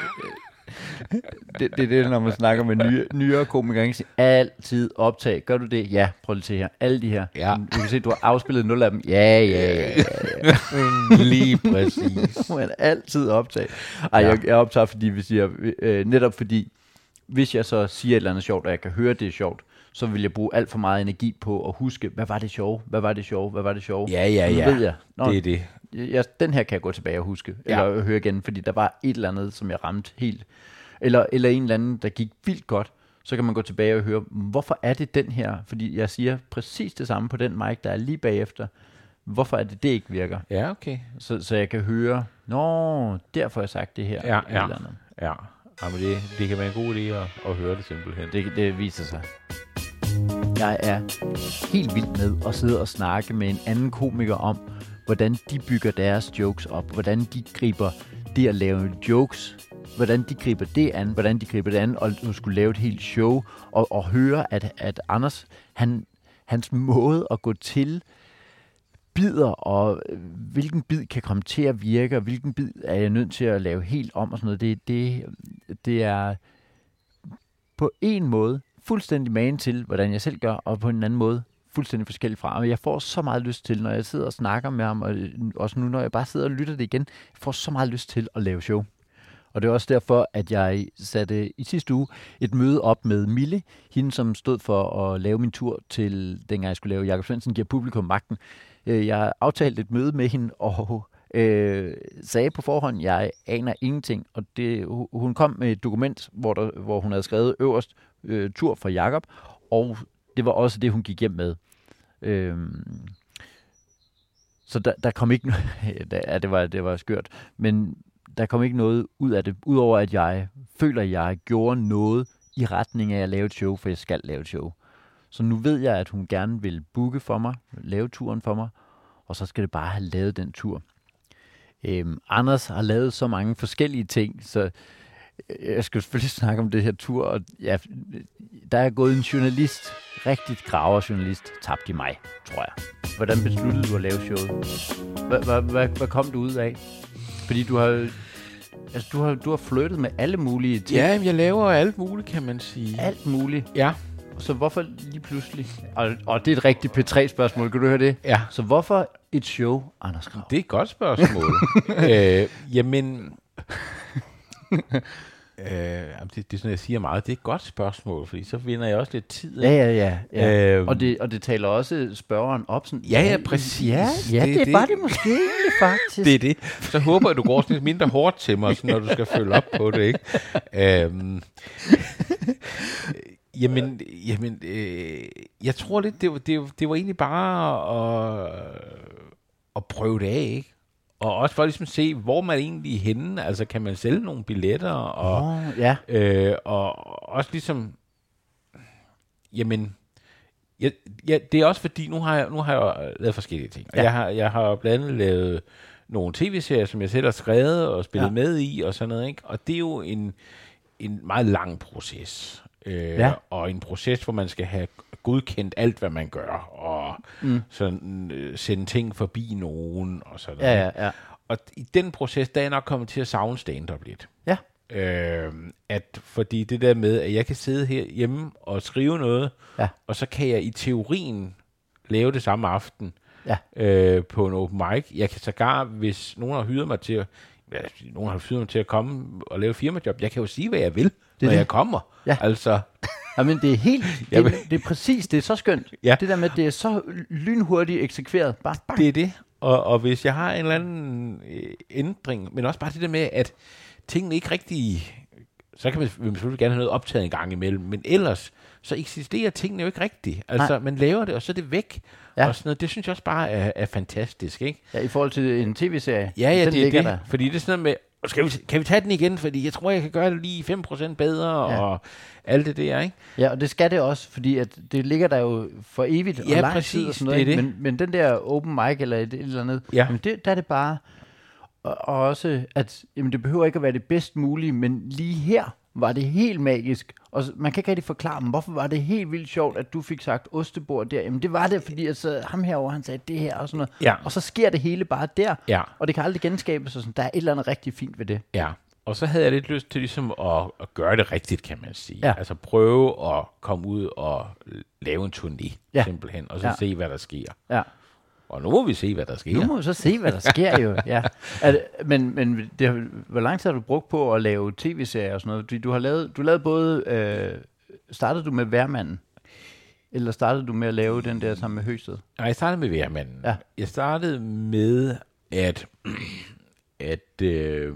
S2: det, det er det, når man snakker med nye, nyere komikere. ikke? Altid optag. Gør du det? Ja, prøv lige at se her. Alle de her.
S1: Ja.
S2: Du kan se, du har afspillet nul af dem. Ja, ja, ja. ja, ja.
S1: Lige præcis.
S2: Man altid optag. Ej,
S1: Ja.
S2: jeg, jeg optager, fordi vi siger, øh, netop fordi, hvis jeg så siger et eller andet sjovt, og jeg kan høre, det er sjovt, så vil jeg bruge alt for meget energi på at huske, hvad var det sjove? Hvad var det sjove? Hvad var det sjove?
S1: Ja, ja,
S2: Så nu
S1: ja.
S2: ved jeg. Nå,
S1: Det er det.
S2: Jeg, den her kan jeg gå tilbage og huske,
S1: Ja.
S2: eller høre igen, fordi der var et eller andet, som jeg ramte helt, eller, eller en eller anden, der gik vildt godt, så kan man gå tilbage og høre, hvorfor er det den her, fordi jeg siger præcis det samme på den mic, der er lige bagefter, hvorfor er det, det ikke virker,
S1: Ja, okay.
S2: så, så jeg kan høre, nå, derfor har jeg sagt det her,
S1: Ja, ja.
S2: eller andet.
S1: Ja. Jamen, det, det kan være en god idé at, at høre det simpelthen.
S2: Det, det viser sig. Jeg er helt vild med at sidde og snakke med en anden komiker om, hvordan de bygger deres jokes op, hvordan de griber det at lave jokes, hvordan de griber det an, hvordan de griber det an, og nu skulle lave et helt show, og, og høre, at, at Anders, han, hans måde at gå til bider, og øh, hvilken bid kan komme til at virke, og hvilken bid er jeg nødt til at lave helt om, og sådan noget, det, det, det er på en måde fuldstændig magen til, hvordan jeg selv gør, og på en anden måde fuldstændig forskellig fra. Og jeg får så meget lyst til, når jeg sidder og snakker med ham, og øh, også nu, når jeg bare sidder og lytter det igen, jeg får så meget lyst til at lave show. Og det er også derfor, at jeg satte i sidste uge et møde op med Mille, hende som stod for at lave min tur til, dengang jeg skulle lave Jakob Svendsen giver publikum magten. Øh, jeg aftalte et møde med hende, og øh, sagde på forhånd, jeg aner ingenting. Og det, hun kom med et dokument, hvor, der, hvor hun havde skrevet øverst øh, tur for Jakob, og det var også det, hun gik hjem med. Øhm, så der, der kom ikke ja, det var, det var skørt, men der kom ikke noget ud af det, udover at jeg føler, at jeg gjorde noget i retning af at lave et show, for jeg skal lave et show. Så nu ved jeg, at hun gerne vil booke for mig, lave turen for mig, og så skal det bare have lavet den tur. Øhm, Anders har lavet så mange forskellige ting, så øh, jeg skal selvfølgelig snakke om det her tur, og ja, der er gået en journalist, rigtig graverjournalist, tabt i mig, tror jeg. Hvordan besluttede du at lave showet? Hvad, hvad, hvad, hvad kom du ud af? Fordi du har, altså, du har, du har flyttet med alle mulige ting.
S1: Ja, jeg laver alt muligt, kan man sige.
S2: Alt muligt.
S1: Ja.
S2: Så hvorfor lige pludselig? Og, og det er et rigtigt P3-spørgsmål, kan du høre det?
S1: Ja.
S2: Så hvorfor et show, Anders Grav?
S1: Det er et godt spørgsmål. øh, jamen... Øh, det, det er sådan, jeg siger meget. Det er et godt spørgsmål, fordi så vinder jeg også lidt tid.
S2: Ja, ja, ja. ja.
S1: Øhm.
S2: og, det, og det taler også spørgeren op. Sådan,
S1: Ja, ja, præcis.
S2: Ja, ja
S1: Det-
S2: det, det
S1: det-
S2: var det måske egentlig faktisk.
S1: Det er det. Så håber jeg, du går lidt mindre hårdt til mig, sådan, når du skal følge op på det, ikke? Øhm, jamen, jamen øh, jeg tror lidt, det det, var- det var egentlig bare at, at prøve det af, ikke? Og også for at ligesom se, hvor man egentlig er henne. Altså, kan man sælge nogle billetter? Og,
S2: Åh, ja.
S1: Øh, og også ligesom, jamen, ja, ja, det er også fordi, nu har jeg, nu har jeg lavet forskellige ting. Ja.
S2: Ja.
S1: Jeg, har, jeg har blandt andet lavet nogle tv-serier, som jeg selv har skrevet og spillet
S2: ja.
S1: med i og sådan noget. Ikke? Og det er jo en, en meget lang proces. Øh,
S2: Ja.
S1: Og en proces, hvor man skal have godkendt alt, hvad man gør, og
S2: Mm.
S1: sådan, øh, sende ting forbi nogen og sådan
S2: Ja,
S1: noget.
S2: ja, ja.
S1: Og i den proces, der er jeg nok kommet til at savne stand-up lidt.
S2: Ja.
S1: Øh, at fordi det der med, at jeg kan sidde her hjemme og skrive noget,
S2: Ja.
S1: og så kan jeg i teorien lave det samme aften
S2: Ja.
S1: øh, på en open mic. Jeg kan sågar, hvis nogen har hyret mig til at, ja, nogen har hyret mig til at komme og lave firmajob, jeg kan jo sige, hvad jeg vil, det når
S2: det.
S1: jeg kommer.
S2: Ja.
S1: Altså,
S2: Jamen, det er helt, det,
S1: Jamen.
S2: det er præcis, det er så skønt.
S1: Ja.
S2: Det der med, at det er så lynhurtigt eksekveret. Bare, bare.
S1: Det er det. Og, og hvis jeg har en eller anden øh, ændring, men også bare det der med, at tingene ikke rigtig... Så kan man, man selvfølgelig gerne have noget optaget en gang imellem, men ellers, så eksisterer tingene jo ikke rigtigt. Altså,
S2: Nej.
S1: man laver det, og så er det væk.
S2: Ja.
S1: Og sådan noget. Det synes jeg også bare er, er fantastisk, ikke?
S2: Ja, i forhold til en tv-serie.
S1: Ja, ja,
S2: den
S1: det er det.
S2: Der.
S1: Fordi det er sådan noget med, skal vi, kan vi tage den igen? Fordi jeg tror, jeg kan gøre det lige 5% bedre,
S2: Ja.
S1: og alt det der, ikke?
S2: Ja, og det skal det også, fordi at det ligger der jo for evigt og
S1: Ja,
S2: lang
S1: præcis,
S2: tid og sådan noget.
S1: det er det.
S2: Men, men den der open mic eller et, et eller andet,
S1: Ja.
S2: jamen det, der er det bare, og, og også, at jamen det behøver ikke at være det bedst mulige, men lige her var det helt magisk. Og man kan ikke rigtig forklare, men hvorfor var det helt vildt sjovt, at du fik sagt ostebord der? Jamen det var det, fordi altså, ham herover han sagde det her og sådan noget.
S1: Ja.
S2: Og så sker det hele bare der,
S1: Ja.
S2: og det kan aldrig genskabes. Og sådan. Der er et eller andet rigtig fint ved det.
S1: Ja, og så havde jeg lidt lyst til ligesom at, at gøre det rigtigt, kan man sige.
S2: Ja.
S1: Altså prøve at komme ud og lave en turné,
S2: Ja.
S1: simpelthen, og så
S2: ja.
S1: se, hvad der sker.
S2: Ja.
S1: Og nu må vi se, hvad der sker.
S2: Nu må vi så se, hvad der sker jo. Ja. Er men men det, hvor lang tid har du brugt på at lave tv-serier og sådan noget? Fordi du har lavet, du lavede både... Øh, startede du med Værmanden? Eller startede du med at lave den der sammen med Høsted?
S1: Nej, jeg startede med Værmanden.
S2: Ja.
S1: Jeg startede med at, at, øh,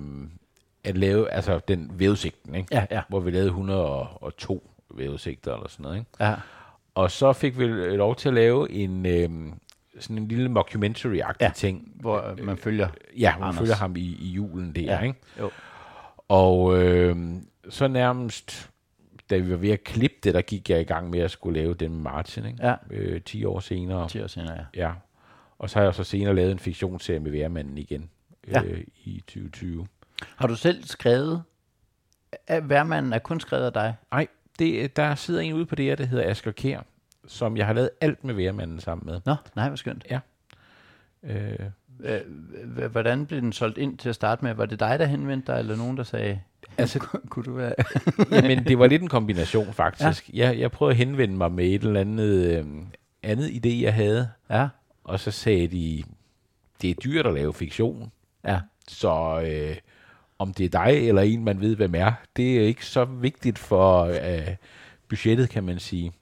S1: at lave altså den vævesigten, ikke?
S2: Ja, ja.
S1: hvor vi lavede 102 vævesigter eller sådan noget. Ikke?
S2: Ja.
S1: Og så fik vi lov til at lave en, øh, sådan en lille mockumentary-agtig
S2: Ja.
S1: ting.
S2: Hvor øh, man følger...
S1: Ja, man
S2: Anders.
S1: følger ham i, i julen der,
S2: Ja.
S1: ikke?
S2: Jo.
S1: Og øh, så nærmest, da vi var ved at klippe det, der gik jeg i gang med at skulle lave den med Martin, ikke?
S2: Ja.
S1: Øh, 10 år senere.
S2: 10 år senere, ja.
S1: Ja. Og så har jeg så senere lavet en fiktionsserie med Værmanden igen
S2: Ja.
S1: øh, i 2020.
S2: Har du selv skrevet... Værmanden er kun skrevet af dig?
S1: Nej, det, der sidder en ude på det her, der hedder Asger Kær, som jeg har lavet alt med Værmanden sammen med.
S2: Nå, nej, hvor skønt.
S1: Øh,
S2: Øh, h- Hvordan blev den solgt ind til at starte med? Var det dig, der henvendte dig, eller nogen, der sagde...
S1: Altså-
S2: kunne du være...
S1: Jamen, det var lidt en kombination, faktisk. Ja. Jeg, jeg prøvede at henvende mig med et eller andet, øh, andet idé, jeg havde,
S2: Ja,
S1: og så sagde de, det er dyrt at lave fiktion,
S2: ja.
S1: så øh, om det er dig eller en, man ved, hvem er, det er ikke så vigtigt for øh, budgettet, kan man sige.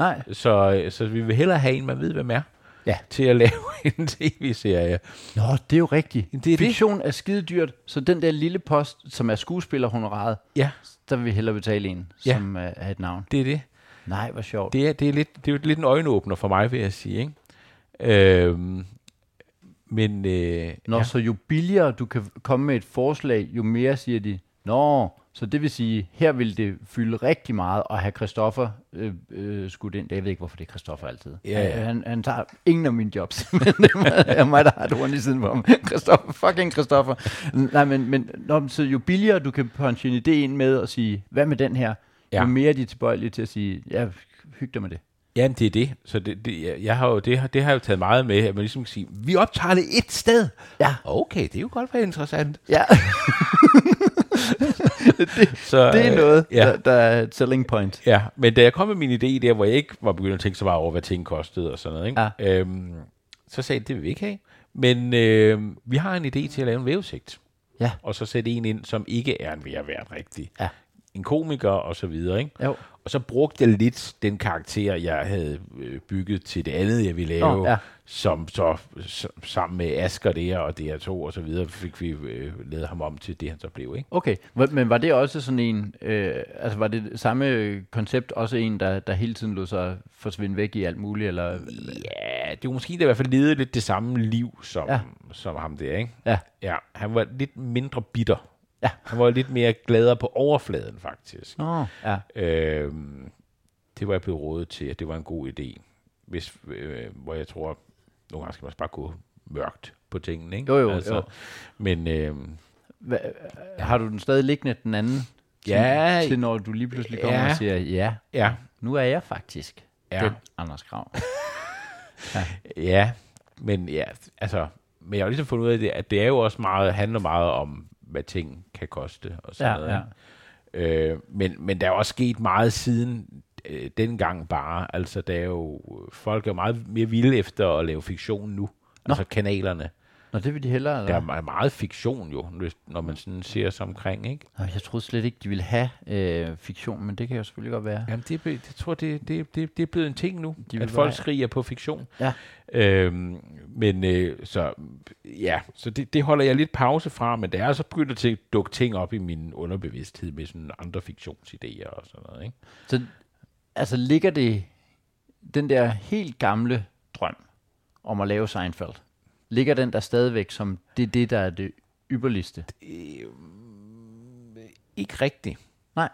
S2: Nej,
S1: Så, øh, så vi vil hellere have en, man ved, hvem er,
S2: Ja.
S1: til at lave en tv-serie.
S2: Nå, det er jo rigtigt.
S1: Det er det.
S2: Fiktion er skide dyrt, så den der lille post, som er skuespillerhonoraret,
S1: Ja,
S2: der vil vi hellere betale en,
S1: Ja.
S2: som uh, er et navn.
S1: det er det.
S2: Nej, hvor sjovt.
S1: Det er, det er, lidt, det er jo lidt en øjenåbner for mig, vil jeg sige. Ikke? Øhm, men øh,
S2: Nå,
S1: ja.
S2: så jo billigere du kan komme med et forslag, jo mere siger de, Nå, så det vil sige, her vil det fylde rigtig meget at have Christoffer øh, øh, skudt ind. Jeg ved ikke, hvorfor det er Christoffer altid.
S1: Ja, ja.
S2: Han, han tager ingen af mine jobs, men det er mig, der har et horn i siden på ham. Christoffer, fucking Christoffer. Nej, men, men nå, så jo billigere du kan punche en idé ind med og sige, hvad med den her?
S1: Ja.
S2: Jo mere de er tilbøjelige til at sige, ja, hyg dig med det.
S1: Jamen, det er det. Så det, det, jeg, har jo, det, har, det har jeg jo taget meget med, at man ligesom kan sige, vi optager det et sted.
S2: Ja.
S1: Okay, det er jo godt være interessant.
S2: Ja,
S1: Så,
S2: det er noget,
S1: Ja.
S2: der, der er et selling point.
S1: Ja, men da jeg kom med min idé der, hvor jeg ikke var begyndt at tænke så meget over, hvad ting kostede og sådan noget, ikke?
S2: Ja.
S1: Øhm, så sagde jeg, det vil vi ikke have. Men øh, vi har en idé til at lave en vævesigt.
S2: Ja.
S1: Og så sætte en ind, som ikke er en værvært rigtig.
S2: Ja.
S1: En komiker og så videre, ikke?
S2: Jo.
S1: Og så brugte jeg lidt den karakter, jeg havde øh, bygget til det andet, jeg ville lave,
S2: Nå, ja.
S1: Som så sammen med Asger der og DR2 og så videre, fik vi øh, lavet ham om til det, han så blev, ikke?
S2: Okay, men var det også sådan en, øh, altså var det samme koncept også en, der, der hele tiden lod sig forsvinde væk i alt muligt, eller?
S1: Ja, det var måske da i hvert fald levet lidt det samme liv som,
S2: Ja.
S1: som ham der, ikke?
S2: Ja,
S1: Ja, han var lidt mindre bitter.
S2: Ja.
S1: Han var lidt mere gladere på overfladen, faktisk.
S2: Nå, ja.
S1: Øhm, det var jeg blevet rådet til, at det var en god idé. Hvis, øh, hvor jeg tror, nogle gange skal man også bare gå mørkt på tingene, ikke?
S2: Jo, jo, altså, jo.
S1: Men... Øh,
S2: Hva, har du den stadig liggende den anden?
S1: Ja.
S2: Til, til når du lige pludselig kommer
S1: Ja.
S2: og siger, ja,
S1: ja,
S2: nu er jeg faktisk
S1: Ja.
S2: den Anders Krav.
S1: Ja, men ja, altså, men jeg har ligesom fundet ud af det, at det er jo også meget, handler meget om, hvad ting kan koste og sådan
S2: Ja,
S1: noget.
S2: ja.
S1: Øh, men, men der er også sket meget siden øh, dengang bare. Altså, der er jo, folk er meget mere vilde efter at lave fiktion nu. Nå. Altså kanalerne.
S2: Nå, det vil de hellere,
S1: Der
S2: eller?
S1: er meget- fiktion jo, hvis- når man sådan ser sig omkring, ikke?
S2: Nå, jeg troede slet ikke, de ville have øh, fiktion, men det kan jo selvfølgelig godt være.
S1: Jamen, det, er det tror det, det, det, det er blevet en ting nu,
S2: De
S1: at folk
S2: bare-
S1: skriger på fiktion.
S2: Ja.
S1: Øhm, men øh, så, ja, så det, det holder jeg lidt pause fra, men der er så begyndt til at dukke ting op i min underbevidsthed med sådan andre fiktionsidéer og sådan noget, ikke?
S2: Så altså ligger det den der helt gamle drøm om at lave Seinfeld, ligger den der stadigvæk som det, er det der er det ypperligste?
S1: Ikke rigtigt.
S2: Nej.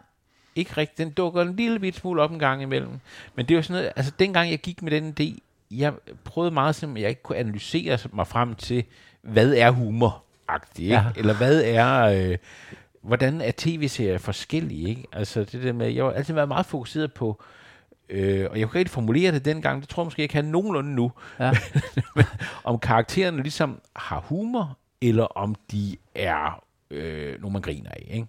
S1: Ikke rigtigt. Den dukker en lille bit smule op en gang imellem. Men det jo sådan noget, altså dengang jeg gik med den idé, jeg prøvede meget simpelthen, jeg ikke kunne analysere mig frem til, hvad er humor?
S2: Ja.
S1: Eller hvad er, øh, hvordan er tv-serier forskellige, ikke? Altså det der med, jeg har altid været meget fokuseret på, øh, og jeg kunne ikke formulere det dengang, det tror jeg måske, jeg kan nogenlunde nu,
S2: Ja.
S1: om karaktererne ligesom har humor, eller om de er øh, nogen, man griner af, ikke?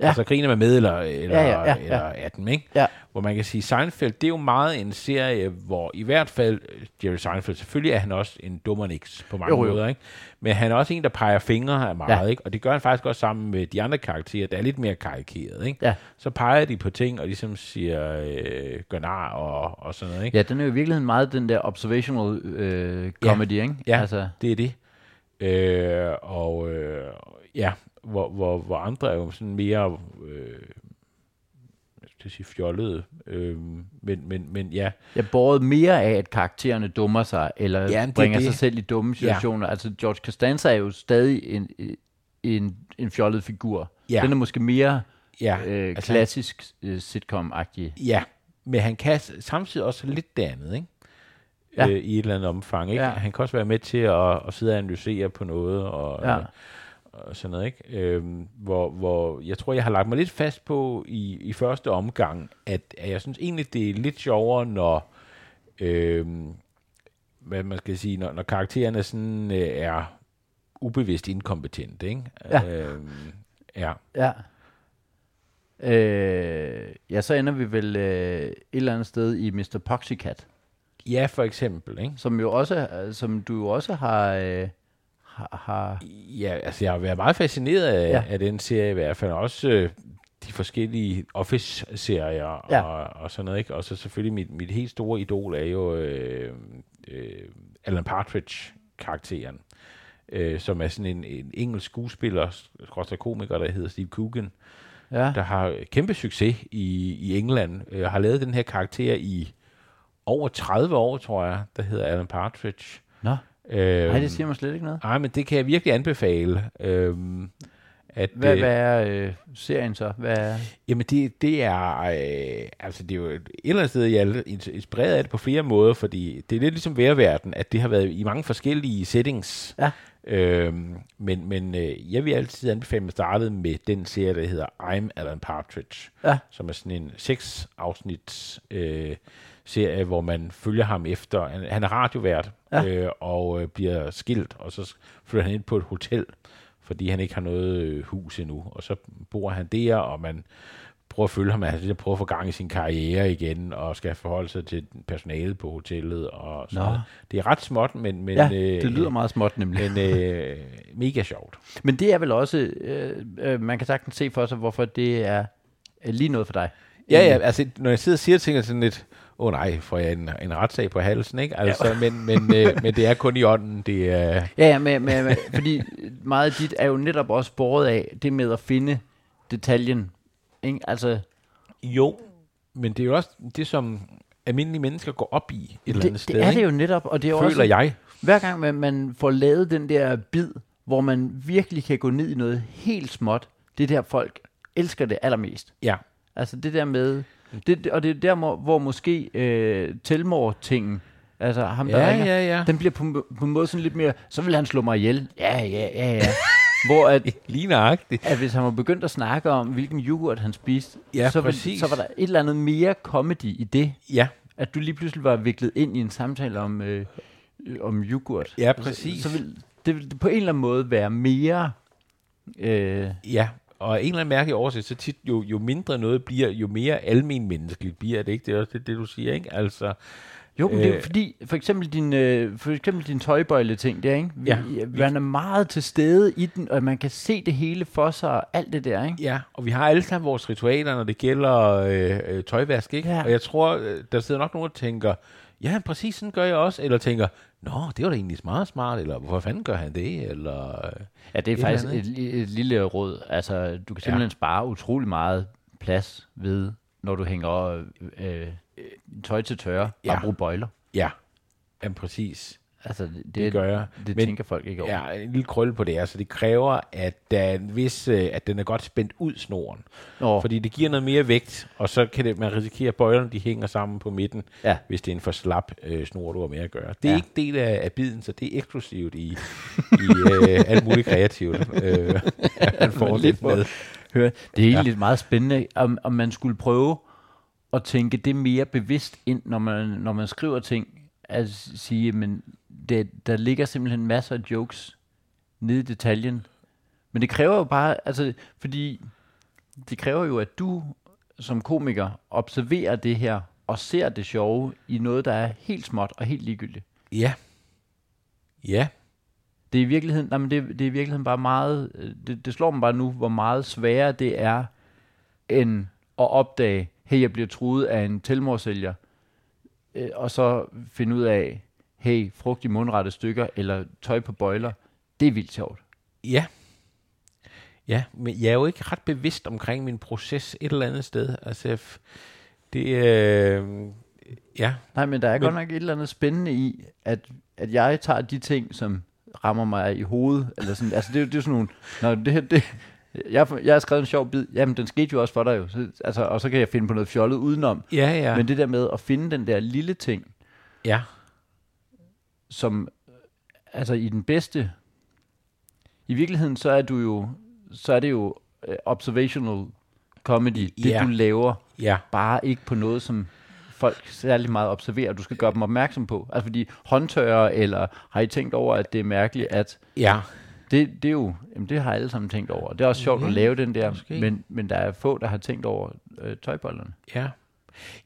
S2: Ja.
S1: Ja. Altså griner man med, eller, eller,
S2: Ja, ja, ja, ja.
S1: eller af dem, ikke?
S2: Ja.
S1: Hvor man kan sige, Seinfeld, det er jo meget en serie, hvor i hvert fald Jerry Seinfeld, selvfølgelig er han også en dummer niks på mange
S2: Jo, jo.
S1: måder, ikke? Men han er også en, der peger fingre af meget,
S2: Ja.
S1: ikke? Og det gør han faktisk også sammen med de andre karakterer, der er lidt mere karikeret, ikke?
S2: Ja.
S1: Så peger de på ting, og ligesom siger øh, gør nar og, og sådan noget, ikke?
S2: ja, den er jo i virkeligheden meget den der observational øh, comedy, ikke?
S1: Ja.
S2: Altså,
S1: Det er det. Øh, og øh, ja, hvor, hvor, hvor andre er jo sådan mere, øh, jeg skal sige fjollede, øh, men, men, men ja,
S2: jeg båret mere af, at karaktererne dummer sig, eller
S1: Ja, det er
S2: bringer
S1: det.
S2: sig selv i dumme situationer. Ja. Altså, George Costanza er jo stadig en, en, en fjollet figur.
S1: Ja.
S2: Den er måske mere
S1: ja,
S2: øh,
S1: altså,
S2: klassisk øh, sitcom-agtig.
S1: ja, men han kan samtidig også lidt det andet, ikke?
S2: Ja.
S1: Øh, I et eller andet omfang, ikke?
S2: Ja.
S1: Han kan også være med til at, at sidde og analysere på noget, og,
S2: Ja.
S1: øh, og sådan noget, ikke? Øhm, hvor, hvor jeg tror, jeg har lagt mig lidt fast på i, i første omgang, at, at jeg synes egentlig, det er lidt sjovere, når, øhm, hvad man skal sige, når, når karaktererne sådan øh, er ubevidst inkompetente, ikke?
S2: Ja.
S1: Øhm, ja.
S2: Ja. Øh, ja, så ender vi vel øh, et eller andet sted i Mr. Poxycat,
S1: ja, for eksempel, ikke?
S2: som jo også, øh, som du jo også har, øh, har, har
S1: Ja, altså jeg har været meget fascineret af,
S2: Ja.
S1: af den serie i hvert fald. Også øh, de forskellige Office-serier
S2: Ja.
S1: og, og sådan noget. Ikke? Og så selvfølgelig mit, mit helt store idol er jo øh, øh, Alan Partridge-karakteren. Øh, som er sådan en, en engelsk skuespiller, komiker, der hedder Steve Coogan,
S2: ja,
S1: der har kæmpe succes i, i England. Øh, har lavet den her karakter i over 30 år, tror jeg, der hedder Alan Partridge.
S2: Nå,
S1: Øh,
S2: nej, det siger mig slet ikke noget.
S1: Nej, men det kan jeg virkelig anbefale. Øhm, at,
S2: Hvad,
S1: øh,
S2: hvad er øh, serien så? Hvad er,
S1: Jamen, det, det er... Øh, altså, det er jo et eller andet sted, jeg er inspireret af det på flere måder, fordi det er lidt ligesom værverden, at det har været i mange forskellige settings.
S2: Ja.
S1: Øhm, men men øh, jeg vil altid anbefale, at man startede med den serie, der hedder I'm Alan Partridge,
S2: Ja.
S1: som er sådan en seks afsnits øh, serie, hvor man følger ham efter. Han, han er radiovært
S2: Ja.
S1: øh, og øh, bliver skilt, og så flytter han ind på et hotel, fordi han ikke har noget øh, hus endnu. Og så bor han der, og man prøver at følge ham, at han prøver at få gang i sin karriere igen, og skal forholde sig til personalet på hotellet. Og sådan noget. Det er ret småt, men, men,
S2: ja,
S1: øh,
S2: det lyder meget småt nemlig.
S1: men øh, mega sjovt.
S2: Men det er vel også, øh, øh, man kan sagtens se for sig, hvorfor det er øh, lige noget for dig.
S1: Ja, ja, altså når jeg sidder og siger ting, er sådan lidt, åh oh, nej, får jeg en, en retssag på halsen, ikke? Altså, ja. men, men, øh, men det er kun i ånden, det er...
S2: Ja, ja men, men, men, fordi meget af dit er jo netop også båret af det med at finde detaljen. Ikke? Altså,
S1: Jo, men det er jo også det, som almindelige mennesker går op i et eller andet
S2: det,
S1: sted,
S2: det er det jo netop, og det er
S1: føler
S2: også,
S1: jeg.
S2: hver gang man, man får lavet den der bid, hvor man virkelig kan gå ned i noget helt småt, det er der folk elsker det allermest.
S1: Ja,
S2: Altså det der med, det, det- og det er der, hvor, hvor måske øh, Telmore-tingen Altså ham, der
S1: Ja,
S2: ringer.
S1: ja, ja.
S2: Den bliver på, på en måde sådan lidt mere, så vil han slå mig ihjel. Ja, ja, ja, ja. Hvor at,
S1: Lige nøjagtigt.
S2: at hvis han var begyndt at snakke om, hvilken yoghurt han spiste,
S1: Ja,
S2: så, vil,
S1: præcis.
S2: så var der et eller andet mere comedy i det,
S1: Ja,
S2: at du lige pludselig var viklet ind i en samtale om, øh, øh, om yoghurt.
S1: Ja, præcis.
S2: Så, så vil det vil på en eller anden måde være mere... Øh,
S1: ja. Og af en eller anden mærkelig årsag, så tit jo, jo mindre noget bliver, jo mere almen menneskeligt bliver det, ikke? Det er også det, det du siger, ikke? Altså,
S2: jo, men det er
S1: Øh.
S2: fordi, for eksempel din, øh, for eksempel din tøjbøjle ting der, ikke? Vi,
S1: Ja.
S2: Man er meget til stede i den, og man kan se det hele for sig og alt det der, ikke?
S1: Ja, og vi har alle sammen vores ritualer, når det gælder øh, øh, tøjvask, ikke?
S2: Ja.
S1: Og jeg tror, der sidder nok nogen, der tænker, ja, præcis sådan gør jeg også, eller tænker, nå, det var da egentlig meget smart, eller hvorfor fanden gør han det, eller...
S2: Ja, det er faktisk
S1: eller
S2: et, et lille råd. Altså, du kan simpelthen ja. spare utrolig meget plads ved, når du hænger øh, øh, tøj til tørre, ja.
S1: Ja.
S2: bare brug bøjler.
S1: Ja, jamen præcis.
S2: Altså, det, det,
S1: Det gør jeg.
S2: det
S1: Men-
S2: tænker folk ikke over.
S1: Ja, en lille krølle på det. Altså, det kræver, at, der er en vis, øh, at den er godt spændt ud, snoren.
S2: Nå,
S1: Fordi det giver noget mere vægt, og så kan det, man risikere, at bøjlerne de hænger sammen på midten,
S2: Ja.
S1: hvis det er en for slap øh, snor, du har med at gøre. Det er
S2: Ja.
S1: ja. ikke del af, af biden, så det er eksklusivt i, i øh, alt muligt kreativt. Øh, man får lidt med.
S2: hør, det er egentlig
S1: Ja.
S2: meget spændende, om, om man skulle prøve at tænke det mere bevidst ind, når man, når man skriver ting. At sige, men det, der ligger simpelthen masser af jokes nede i detaljen. Men det kræver jo bare, altså, fordi det kræver jo, at du som komiker observerer det her og ser det sjove i noget, der er helt småt og helt ligegyldigt.
S1: Ja. Ja.
S2: Det er i virkeligheden, nej, men det, det er i virkeligheden bare meget, øh, det, det slår mig bare nu, hvor meget sværere det er, end at opdage, hey, jeg bliver truet af en tilmorsælger, øh, og så finde ud af, hey, frugt i mundrette stykker, eller tøj på bøjler, det er vildt sjovt.
S1: Ja. Ja, men jeg er jo ikke ret bevidst omkring min proces et eller andet sted. Altså, det øh, ja,
S2: Nej, men der er men, godt nok et eller andet spændende i, at, at jeg tager de ting, som rammer mig i hovedet, eller sådan, altså det, er det er jo sådan nogle, når det her, det, jeg, jeg har skrevet en sjov bid, jamen den skete jo også for dig jo, så, altså, og så kan jeg finde på noget fjollet udenom,
S1: ja, ja.
S2: Men det der med at finde den der lille ting,
S1: ja,
S2: som øh, altså i den bedste, i virkeligheden så er du jo, så er det jo uh, observational comedy, det
S1: Ja.
S2: du laver,
S1: ja,
S2: bare ikke på noget, som folk særlig meget observerer, du skal gøre dem opmærksom på. Altså fordi håndtørrer, eller har I tænkt over, at det er mærkeligt, at
S1: ja,
S2: det, det er jo, jamen det har alle sammen tænkt over. Det er også sjovt
S1: Ja,
S2: at lave den der,
S1: måske.
S2: men, men der er få, der har tænkt over øh, tøjbollerne.
S1: ja.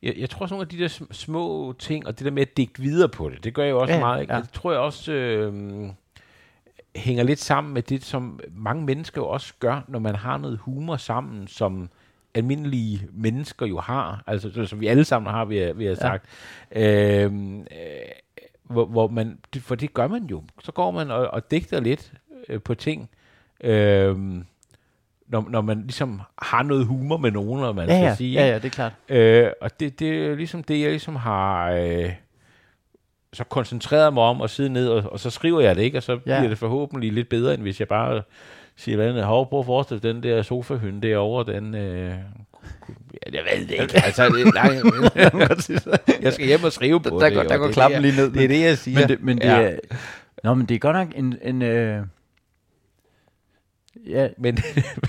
S1: Jeg, jeg tror også nogle af de der sm- små ting, og det der med at digte videre på det, det gør jeg jo også
S2: Ja,
S1: meget. Ikke?
S2: ja.
S1: Det tror jeg også øh, hænger lidt sammen med det, som mange mennesker jo også gør, når man har noget humor sammen, som almindelige mennesker jo har, altså så- som vi alle sammen har, vi har, vi har
S2: Ja.
S1: sagt. Øh, øh, hvor, hvor man, for det gør man jo. Så går man og, og digter lidt øh, på ting, øh, når, når man ligesom har noget humor med nogen, når man
S2: Ja,
S1: skal
S2: ja,
S1: sige.
S2: ja, ja, det er klart.
S1: Øh, og det, det er ligesom det, jeg ligesom har øh, så koncentreret mig om at sidde ned, og, og så skriver jeg det, ikke? Og så
S2: Ja.
S1: bliver det forhåbentlig lidt bedre, end hvis jeg bare siger, hvad andet, hov, prøv at forestille den der sofahynde derovre, den... Øh, ja, jeg ved det ikke. Altså, det, nej, men- jeg skal hjem og skrive på
S2: Der
S1: det.
S2: går- der går
S1: Det er
S2: klappen lige ned.
S1: jeg- Det er det, jeg siger.
S2: Men det, men det
S1: ja.
S2: er, Nå, men det er godt nok en... en øh, ja,
S1: Men,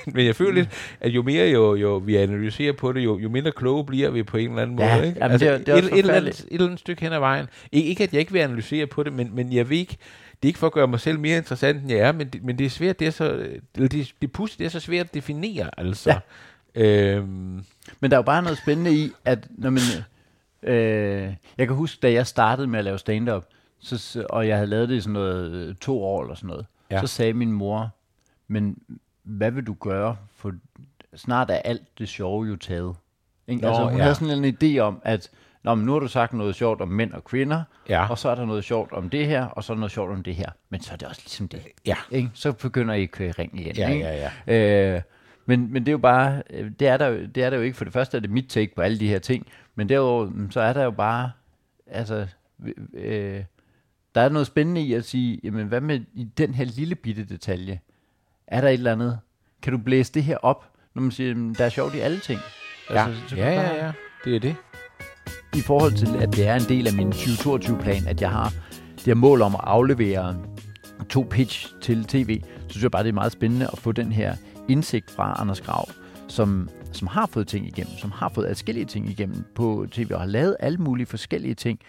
S1: men jeg føler lidt, at jo mere jo, jo vi analyserer på det, jo, jo mindre kloge bliver vi på en eller anden
S2: Ja,
S1: måde. Ikke?
S2: jamen, det er- det er
S1: et, et, eller andet, et eller andet stykke hen ad vejen. Ikke, ikke at jeg ikke vil analysere på det, men, men jeg vil ikke, det er ikke for at gøre mig selv mere interessant, end jeg er, men det, men det er svært, det er så, det, det, pudsigt, det er så svært at definere, altså.
S2: Ja.
S1: Øhm,
S2: men der er jo bare noget spændende i, at når man... Øh, jeg kan huske, da jeg startede med at lave stand-up, så, og jeg havde lavet det i sådan noget øh, to år eller sådan noget. Ja. så sagde min mor, men hvad vil du gøre, for snart er alt det sjove jo taget. Ikke?
S1: Nå,
S2: altså, hun
S1: ja.
S2: havde sådan en idé om, at Nå, men nu har du sagt noget sjovt om mænd og kvinder,
S1: ja,
S2: og så er der noget sjovt om det her, og så er der noget sjovt om det her. Men så er det også ligesom det.
S1: ja,
S2: Ikke? Så begynder I at køre ring igen.
S1: ja,
S2: ikke?
S1: ja, ja.
S2: Øh, men, men det er jo bare, øh, det er, der, jo- det er der jo ikke. For det første er det mit take på alle de her ting, men derudover, mm, så er der jo bare, altså, øh, der er noget spændende i at sige, jamen hvad med i den her lille bitte detalje? Er der et eller andet? Kan du blæse det her op, når man siger, der er sjovt i alle ting?
S1: Ja,
S2: så kan
S1: ja, ja,
S2: bare-
S1: ja, det er det.
S2: i forhold til, at det er en del af min 2022-plan, at jeg har det her mål om at aflevere to pitch til tv, så synes jeg bare, det er meget spændende at få den her indsigt fra Anders Grav, som, som har fået ting igennem, som har fået adskillige ting igennem på tv, og har lavet alle mulige forskellige ting.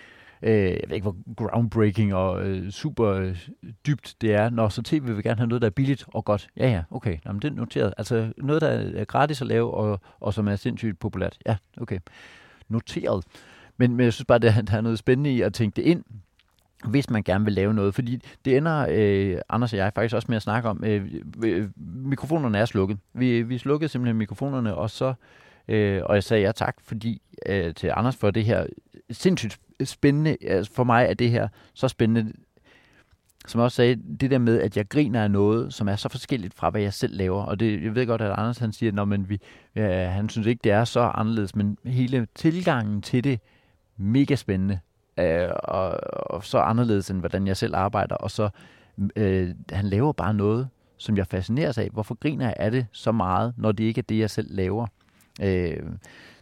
S2: Øh, jeg ved ikke, hvor groundbreaking og øh, super øh, dybt det er. Når så tv vil gerne have noget, der er billigt og godt. Ja, ja, okay. Nå, men det er noteret. Altså noget, der er gratis at lave, og, og som er sindssygt populært. Ja, okay. Noteret. Men, men jeg synes bare, der, der er noget spændende i at tænke det ind, hvis man gerne vil lave noget. Fordi det ender, øh, Anders og jeg faktisk også med at snakke om, øh, øh, mikrofonerne er slukket. Vi, vi slukkede simpelthen mikrofonerne, og så øh, Øh, og jeg sagde ja tak fordi, øh, til Anders for det her sindssygt spændende. Altså for mig er det her så spændende, som jeg også sagde, det der med, at jeg griner af noget, som er så forskelligt fra, hvad jeg selv laver. Og det, jeg ved godt, at Anders han siger, at vi, ja, han synes ikke, det er så anderledes, men hele tilgangen til det, mega spændende øh, og, og så anderledes end hvordan jeg selv arbejder, og så øh, han laver bare noget, som jeg fascineres af. Hvorfor griner jeg af det så meget, når det ikke er det, jeg selv laver? Øh,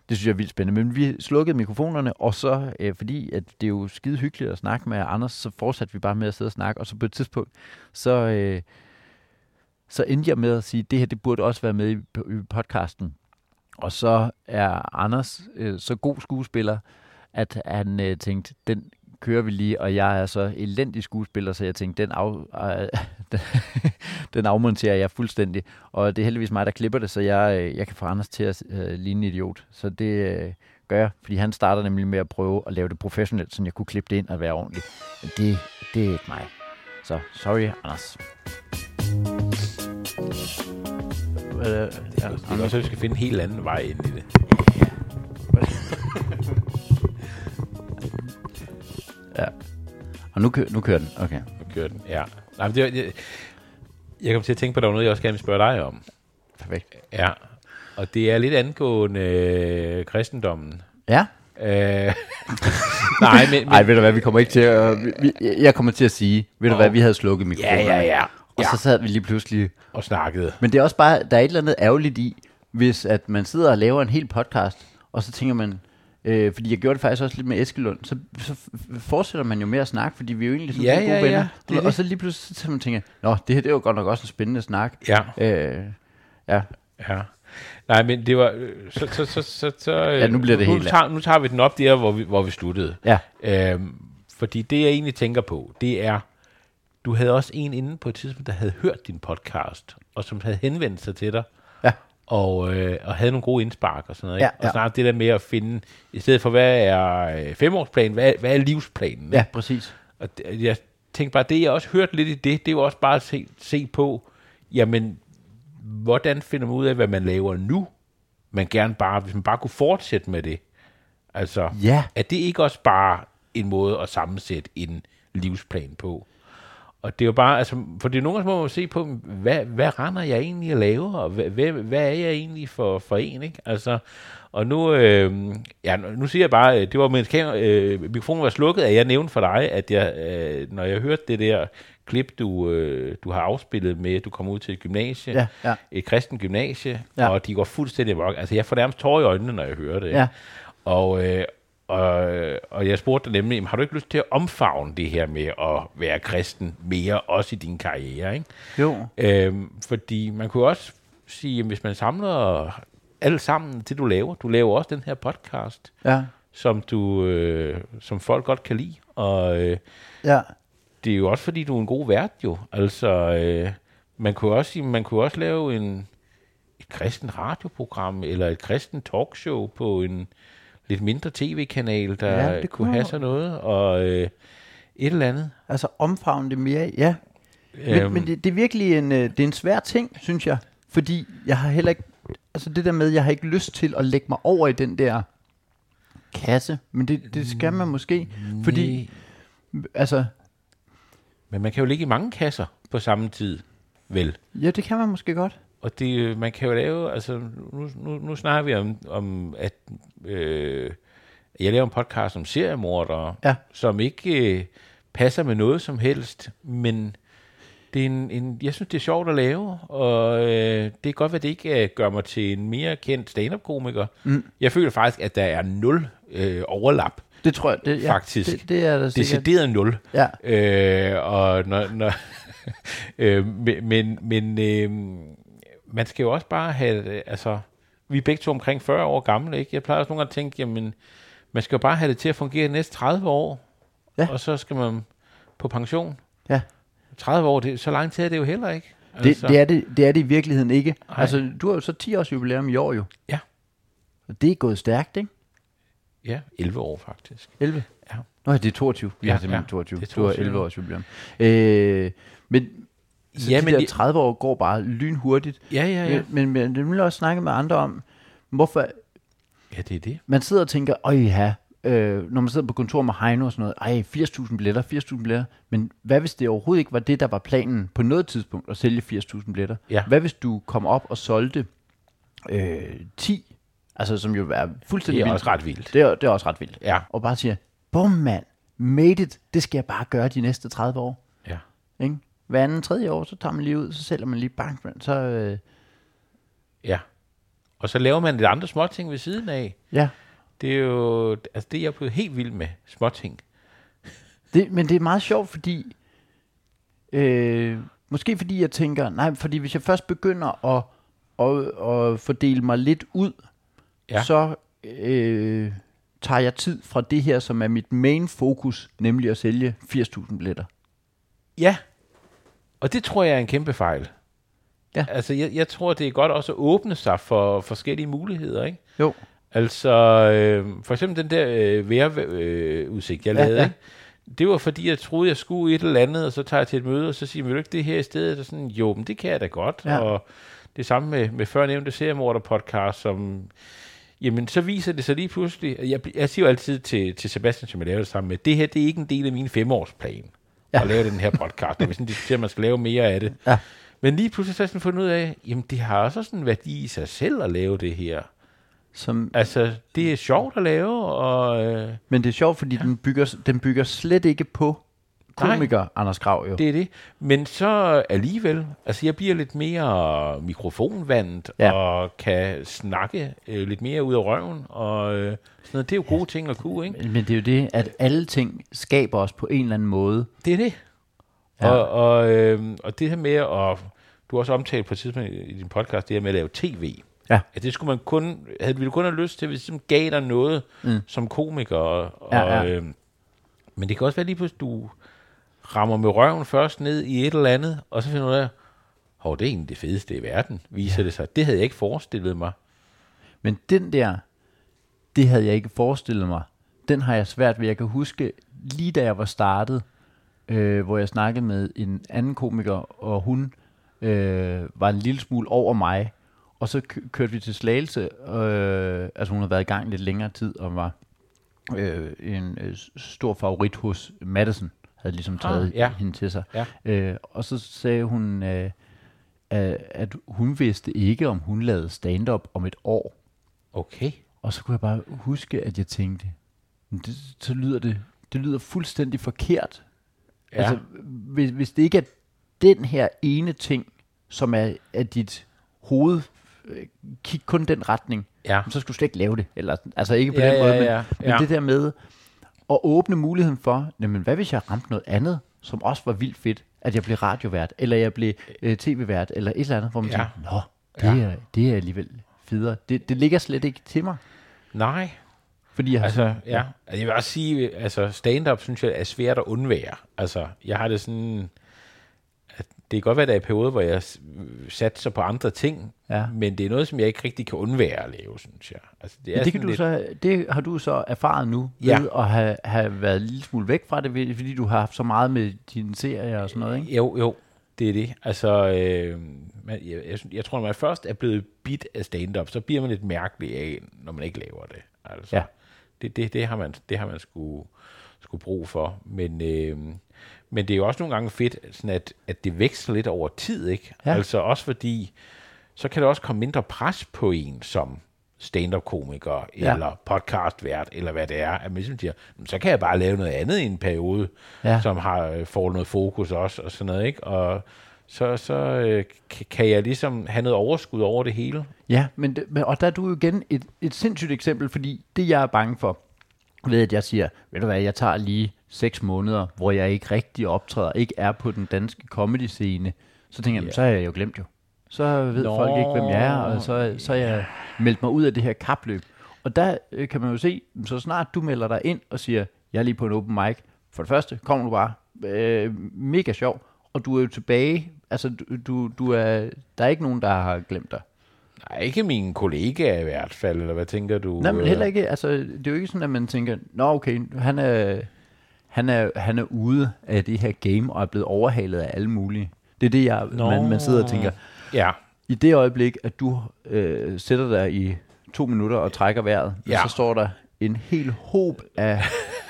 S2: det synes jeg er vildt spændende. Men vi slukkede mikrofonerne, og så, øh, fordi at det er jo skide hyggeligt at snakke med Anders, så fortsatte vi bare med at sidde og snakke, og så på et tidspunkt, så, øh, så endte jeg med at sige, at det her det burde også være med i, i podcasten. Og så er Anders øh, så god skuespiller, at han øh, tænkte, den kører vi lige, og jeg er så elendig skuespiller, så jeg tænkte, den, af, øh, den afmonterer jeg fuldstændig. Og det er heldigvis mig, der klipper det, så jeg, øh, jeg kan få Anders til at øh, ligne en idiot. Så det øh, gør jeg, fordi han starter nemlig med at prøve at lave det professionelt, så jeg kunne klippe det ind og være ordentlig. Men det, det er ikke mig. Så sorry, Anders.
S1: Øh, ja, er at vi skal finde en helt anden vej ind i det.
S2: Ja. Og nu, kø- nu kører den. Okay.
S1: Nu kører den, ja. Nej, men det, jeg, jeg kom til at tænke på, at der var noget, jeg også gerne vil spørge dig om.
S2: Perfekt.
S1: Ja, og det er lidt angående øh, kristendommen.
S2: Ja.
S1: Øh, nej, men, men...
S2: Ej, ved du hvad, vi kommer ikke til at... Vi, jeg kommer til at sige, ved du hvad, vi havde slukket mikrofonen.
S1: Ja, ja, ja.
S2: Og så sad vi lige pludselig...
S1: Og snakkede.
S2: Men det er også bare, der er et eller andet ærgerligt i, hvis at man sidder og laver en hel podcast, og så tænker man, Øh, fordi jeg gjorde det faktisk også lidt med Eskelund. Så, så fortsætter man jo med at snakke, fordi vi er jo egentlig sådan
S1: ja,
S2: gode
S1: ja,
S2: venner.
S1: Ja,
S2: det og, og så lige pludselig så man tænker, nå, det her det var godt nok også en spændende snak.
S1: Ja.
S2: Øh, ja.
S1: Ja. Nej, men det var... øh, Så, så, så, så, så,
S2: Ja, nu bliver det
S1: nu,
S2: helt-
S1: nu, tager, nu tager vi den op der, hvor vi, hvor vi sluttede.
S2: Ja.
S1: Øhm, fordi det, jeg egentlig tænker på, det er... Du havde også en inde på et tidspunkt, der havde hørt din podcast, og som havde henvendt sig til dig,
S2: Ja.
S1: Og, øh, og havde nogle gode indspark og sådan noget.
S2: Ja,
S1: ikke?
S2: ja.
S1: Og snart det der med at finde, i stedet for, hvad er øh, femårsplanen, hvad, er- hvad er livsplanen?
S2: Ja, præcis.
S1: Og det, jeg tænkte bare, det jeg også hørte lidt i det, det er jo også bare at se, se på, jamen, hvordan finder man ud af, hvad man laver nu? Man gerne bare, hvis man bare kunne fortsætte med det. Altså,
S2: Ja.
S1: er det ikke også bare en måde at sammensætte en livsplan på? Og det er jo bare, altså, for det er nogle gange, må man se på, hvad, hvad render jeg egentlig at lave, og hvad, hvad, hvad er jeg egentlig for, for en, ikke? Altså, og nu, øh, ja, nu siger jeg bare, øh, det var mens kamera, øh, mikrofonen var slukket, at jeg nævnte for dig, at jeg, øh, når jeg hørte det der klip, du, øh, du har afspillet med, at du kommer ud til et gymnasie,
S2: Ja, ja.
S1: et kristen gymnasie,
S2: Ja.
S1: og de går fuldstændig amok. Altså, jeg får nærmest tårer i øjnene, når jeg hører det.
S2: Ja.
S1: Og, øh, og, og jeg spurgte dig nemlig, har du ikke lyst til at omfavne det her med at være kristen mere, også i din karriere? Ikke?
S2: Jo.
S1: Øhm, fordi man kunne også sige, at hvis man samler alt sammen det, du laver, du laver også den her podcast,
S2: Ja.
S1: som, du, øh, som folk godt kan lide, og øh,
S2: Ja.
S1: det er jo også fordi, du er en god vært jo. Altså, øh, man kunne også man kunne også lave en, et kristen radioprogram, eller et kristen talkshow på en lidt mindre tv-kanal, der
S2: Ja, det
S1: kunne have sådan noget, og øh, et eller andet.
S2: Altså omfavne det mere, ja. Men,
S1: Øhm.
S2: men det, det er virkelig en, øh, det er en svær ting, synes jeg. Fordi jeg har heller ikke, altså det der med, jeg har ikke lyst til at lægge mig over i den der kasse. Men det, det skal man måske. Fordi, altså,
S1: Men man kan jo ligge i mange kasser på samme tid, vel?
S2: ja, det kan man måske godt.
S1: Og det, øh, man kan jo lave, altså nu, nu, nu snakker vi om, om at øh, jeg laver en podcast om seriemordere,
S2: Ja.
S1: som ikke øh, passer med noget som helst, men det er en, en, jeg synes, det er sjovt at lave, og øh, det kan godt at det ikke øh, gør mig til en mere kendt stand-up-komiker. Mm. Jeg føler faktisk, at der er nul øh, overlap.
S2: Det tror jeg, det, ja,
S1: Faktisk.
S2: Det, det er der sikkert.
S1: Decideret nul.
S2: Ja.
S1: Øh, og når, når øh, men, men, men øh, man skal jo også bare have, øh, altså, vi er begge to omkring 40 år gamle, ikke? Jeg plejer også nogle gange at tænke, jamen, man skal jo bare have det til at fungere de næste 30 år,
S2: Ja.
S1: og så skal man på pension.
S2: Ja.
S1: 30 år, det, så lang tid er det jo heller ikke.
S2: Det, det, er det, det er det i virkeligheden ikke.
S1: Nej.
S2: Altså, du har jo så 10 års jubilæum i år jo.
S1: Ja.
S2: Og det er gået stærkt, ikke?
S1: Ja, 11 år faktisk.
S2: 11?
S1: Ja.
S2: Nå, det er 22. Vi
S1: Ja,
S2: har simpelthen
S1: ja.
S2: 22.
S1: Det er
S2: Du har
S1: 22.
S2: 11 års jubilæum. Øh, men så
S1: Ja,
S2: de
S1: men
S2: der
S1: det-
S2: 30 år går bare lynhurtigt.
S1: Ja, ja, ja.
S2: Men, men det vil jeg også snakke med andre om, hvorfor
S1: Ja, det er det.
S2: man sidder og tænker, øj ja, øh, når man sidder på kontor med Heino og sådan noget, ej, 80.000 billetter, 80.000 billetter. Men hvad hvis det overhovedet ikke var det, der var planen på noget tidspunkt, at sælge 80.000 billetter?
S1: Ja.
S2: Hvad hvis du kom op og solgte øh, 10? Altså, som jo er
S1: Det
S2: fuldstændig
S1: er
S2: vildt.
S1: også ret vildt.
S2: Det er, det er også ret vildt.
S1: Ja.
S2: Og bare siger, bum mand, made it, det skal jeg bare gøre de næste 30 år.
S1: Ja.
S2: Ikke? Hver anden, tredje år, så tager man lige ud, så sælger man lige bankmand, så øh,
S1: Ja. Og så laver man lidt andre småting ved siden af.
S2: ja.
S1: Det er jo, altså det er jeg blevet helt vild med, småting.
S2: Det, men det er meget sjovt, fordi... Øh, måske fordi jeg tænker, nej, fordi hvis jeg først begynder at, at, at fordele mig lidt ud,
S1: ja.
S2: så øh, tager jeg tid fra det her, som er mit main fokus, nemlig at sælge 80.000 billetter.
S1: Ja, og det tror jeg er en kæmpe fejl.
S2: Ja.
S1: Altså, jeg, jeg tror, det er godt også at åbne sig for forskellige muligheder, ikke?
S2: Jo.
S1: Altså, øh, for eksempel den der øh, vejrudsigt, øh, jeg
S2: Ja,
S1: lavede,
S2: ja.
S1: ikke? Det var fordi, jeg troede, jeg skulle et eller andet, og så tager jeg til et møde, og så siger vil du ikke det her i stedet? Og sådan, jo, men det kan jeg da godt.
S2: Ja.
S1: Og det samme med, med før nævnte seriemorder-podcast, som, jamen, så viser det sig lige pludselig, jeg, jeg siger jo altid til, til Sebastian, som jeg laver det sammen med, det her, det er ikke en del af min femårsplan,
S2: Ja.
S1: at lave den her podcast, når vi sådan diskuterer, at man skal lave mere af det.
S2: Ja.
S1: Men lige pludselig så har jeg sådan fundet ud af, jamen, det har også sådan en værdi i sig selv at lave det her.
S2: Som,
S1: Altså, det er sjovt at lave, og... Øh,
S2: men det er sjovt, fordi ja. den, bygger, den bygger slet ikke på komiker Anders Grav jo.
S1: Det er det. Men så alligevel, altså jeg bliver lidt mere mikrofonvandt,
S2: Ja.
S1: ja. og kan snakke øh, lidt mere ud af røven, og øh, sådan noget. Det er jo gode ting at kunne, ikke?
S2: Men det er jo det, at alle ting skaber os på en eller anden måde.
S1: Det er det.
S2: Ja.
S1: Ja. Og, og, øh, og det her med at, du har også omtalt på et tidspunkt i din podcast, det her med at lave tv.
S2: Ja.
S1: At det skulle man kun, havde vi kun have lyst til, hvis det ligesom gav dig noget
S2: Mm.
S1: som komiker. Og,
S2: Ja, ja.
S1: Øh, men det kan også være lige pludselig, du rammer med røven først ned i et eller andet, og så finder du af, hov, det er egentlig det fedeste i verden, viser ja. det sig. Det havde jeg ikke forestillet mig.
S2: Men den der, det havde jeg ikke forestillet mig. Den har jeg svært ved. Jeg kan huske, lige da jeg var startet, øh, hvor jeg snakkede med en anden komiker, og hun øh, var en lille smule over mig. Og så kø- kørte vi til Slagelse. Øh, altså hun havde været i gang lidt længere tid, og var øh, en øh, stor favorit hos Madison. Havde ligesom taget
S1: Ah, ja.
S2: hende til sig.
S1: Ja.
S2: Øh, og så sagde hun, øh, at, hun vidste ikke, om hun lavede stand-up om et år.
S1: Okay.
S2: Og så kunne jeg bare huske, at jeg tænkte, "Men det, så lyder det, det lyder fuldstændig forkert.
S1: Ja.
S2: Altså, hvis, hvis det ikke er den her ene ting, som er, er dit hoved, øh, kig kun den retning,
S1: Ja.
S2: så skal du slet ikke lave det. Eller, altså ikke på
S1: Ja,
S2: den måde,
S1: ja,
S2: men,
S1: ja,
S2: men
S1: ja.
S2: det der med at åbne muligheden for, jamen hvad hvis jeg ramte noget andet, som også var vildt fedt, at jeg blev radiovært, eller jeg blev øh, tv-vært, eller et eller andet, hvor man
S1: Ja.
S2: tænker, nå, det,
S1: Ja.
S2: er, det er alligevel federe. Det, det ligger slet ikke til mig,
S1: Nej.
S2: fordi jeg har
S1: Altså, ja. Altså, jeg vil også sige, altså stand-up synes jeg er svært at undvære. Altså, jeg har det sådan, kan godt være, at der er perioder, hvor jeg satser på andre ting,
S2: Ja.
S1: men det er noget, som jeg ikke rigtig kan undvære at lave, synes jeg. Altså, det, er
S2: Men det, kan du
S1: lidt,
S2: så, det har du så erfaret nu,
S1: Ja.
S2: ved at have, have været en lille smule væk fra det, fordi du har haft så meget med dine serier og sådan noget, ikke?
S1: Jo, jo, det er det. Altså, øh, man, jeg, jeg, synes- jeg tror, når man først er blevet bit af stand-up, så bliver man lidt mærkelig af, når man ikke laver det. Altså,
S2: Ja.
S1: det, det, det har man, det har man sgu, sgu brug for. Men, øh, men det er jo også nogle gange fedt, sådan at, at det veksler lidt over tid, ikke?
S2: Ja.
S1: Altså også fordi, så kan der også komme mindre pres på en som stand-up-komiker,
S2: Ja.
S1: eller podcastvært, eller hvad det er, at man ligesom siger, "Jamen, så kan jeg bare lave noget andet i en periode,
S2: Ja.
S1: som har øh, får noget fokus også, og sådan noget, ikke? Og så, så øh, kan jeg ligesom have noget overskud over det hele.
S2: Ja, men, det, men og der er du jo igen et, et sindssygt eksempel, fordi det jeg er bange for, ved at jeg siger, ved du hvad, jeg tager lige seks måneder, hvor jeg ikke rigtig optræder, ikke er på den danske comedy-scene, så tænker jeg,
S1: Ja.
S2: så er jeg jo glemt jo. Så ved
S1: Nå.
S2: folk ikke, hvem jeg er, og så, så jeg meldt mig ud af det her kapløb. Og der øh, kan man jo se, så snart du melder dig ind og siger, jeg er lige på en open mic, for det første, kom du bare, øh, mega sjov, og du er jo tilbage, altså du, du, du er, der er ikke nogen, der har glemt dig.
S1: Nej, ikke mine kollegaer i hvert fald, eller hvad tænker du?
S2: Nej, men
S1: øh?
S2: heller ikke, altså, det er jo ikke sådan, at man tænker, nå okay, han er, han er, han er ude af det her game og er blevet overhalet af alle mulige. Det er det, jeg,
S1: Nå.
S2: man, man sidder og tænker.
S1: Ja,
S2: I det øjeblik, at du øh, sætter dig i to minutter og trækker vejret,
S1: Ja.
S2: så står der en hel hob af...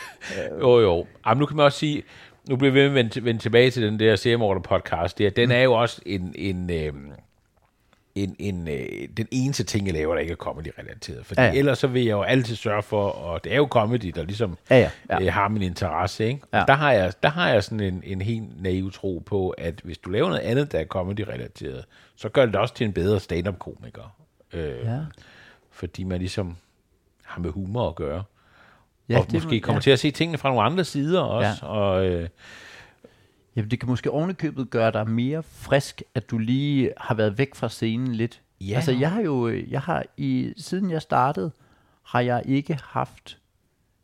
S1: jo jo. Jamen, nu kan man også sige, nu bliver vi ved med at vende, vende tilbage til den der Seriemorder podcast, det er, den er jo også en, en, øh, en, en øh, den eneste ting, jeg laver, der ikke er comedy-relateret. Fordi
S2: Ja,
S1: ja, ellers så vil jeg jo altid sørge for, og det er jo comedy, der ligesom
S2: Ja, ja, ja.
S1: Øh, har min interesse. Ikke?
S2: Ja.
S1: Der, har jeg, der har jeg sådan en, en helt naiv tro på, at hvis du laver noget andet, der er comedy-relateret, så gør det også til en bedre stand-up-komiker. Øh,
S2: Ja.
S1: Fordi man ligesom har med humor at gøre.
S2: Ja,
S1: og
S2: det
S1: måske
S2: må-
S1: kommer
S2: ja.
S1: til at se tingene fra nogle andre sider også.
S2: Ja.
S1: Og, øh,
S2: Jamen, det kan måske ovenikøbet gøre dig mere frisk, at du lige har været væk fra scenen lidt.
S1: Ja.
S2: Altså, jeg har jo, jeg har i, siden jeg startede, har jeg ikke haft,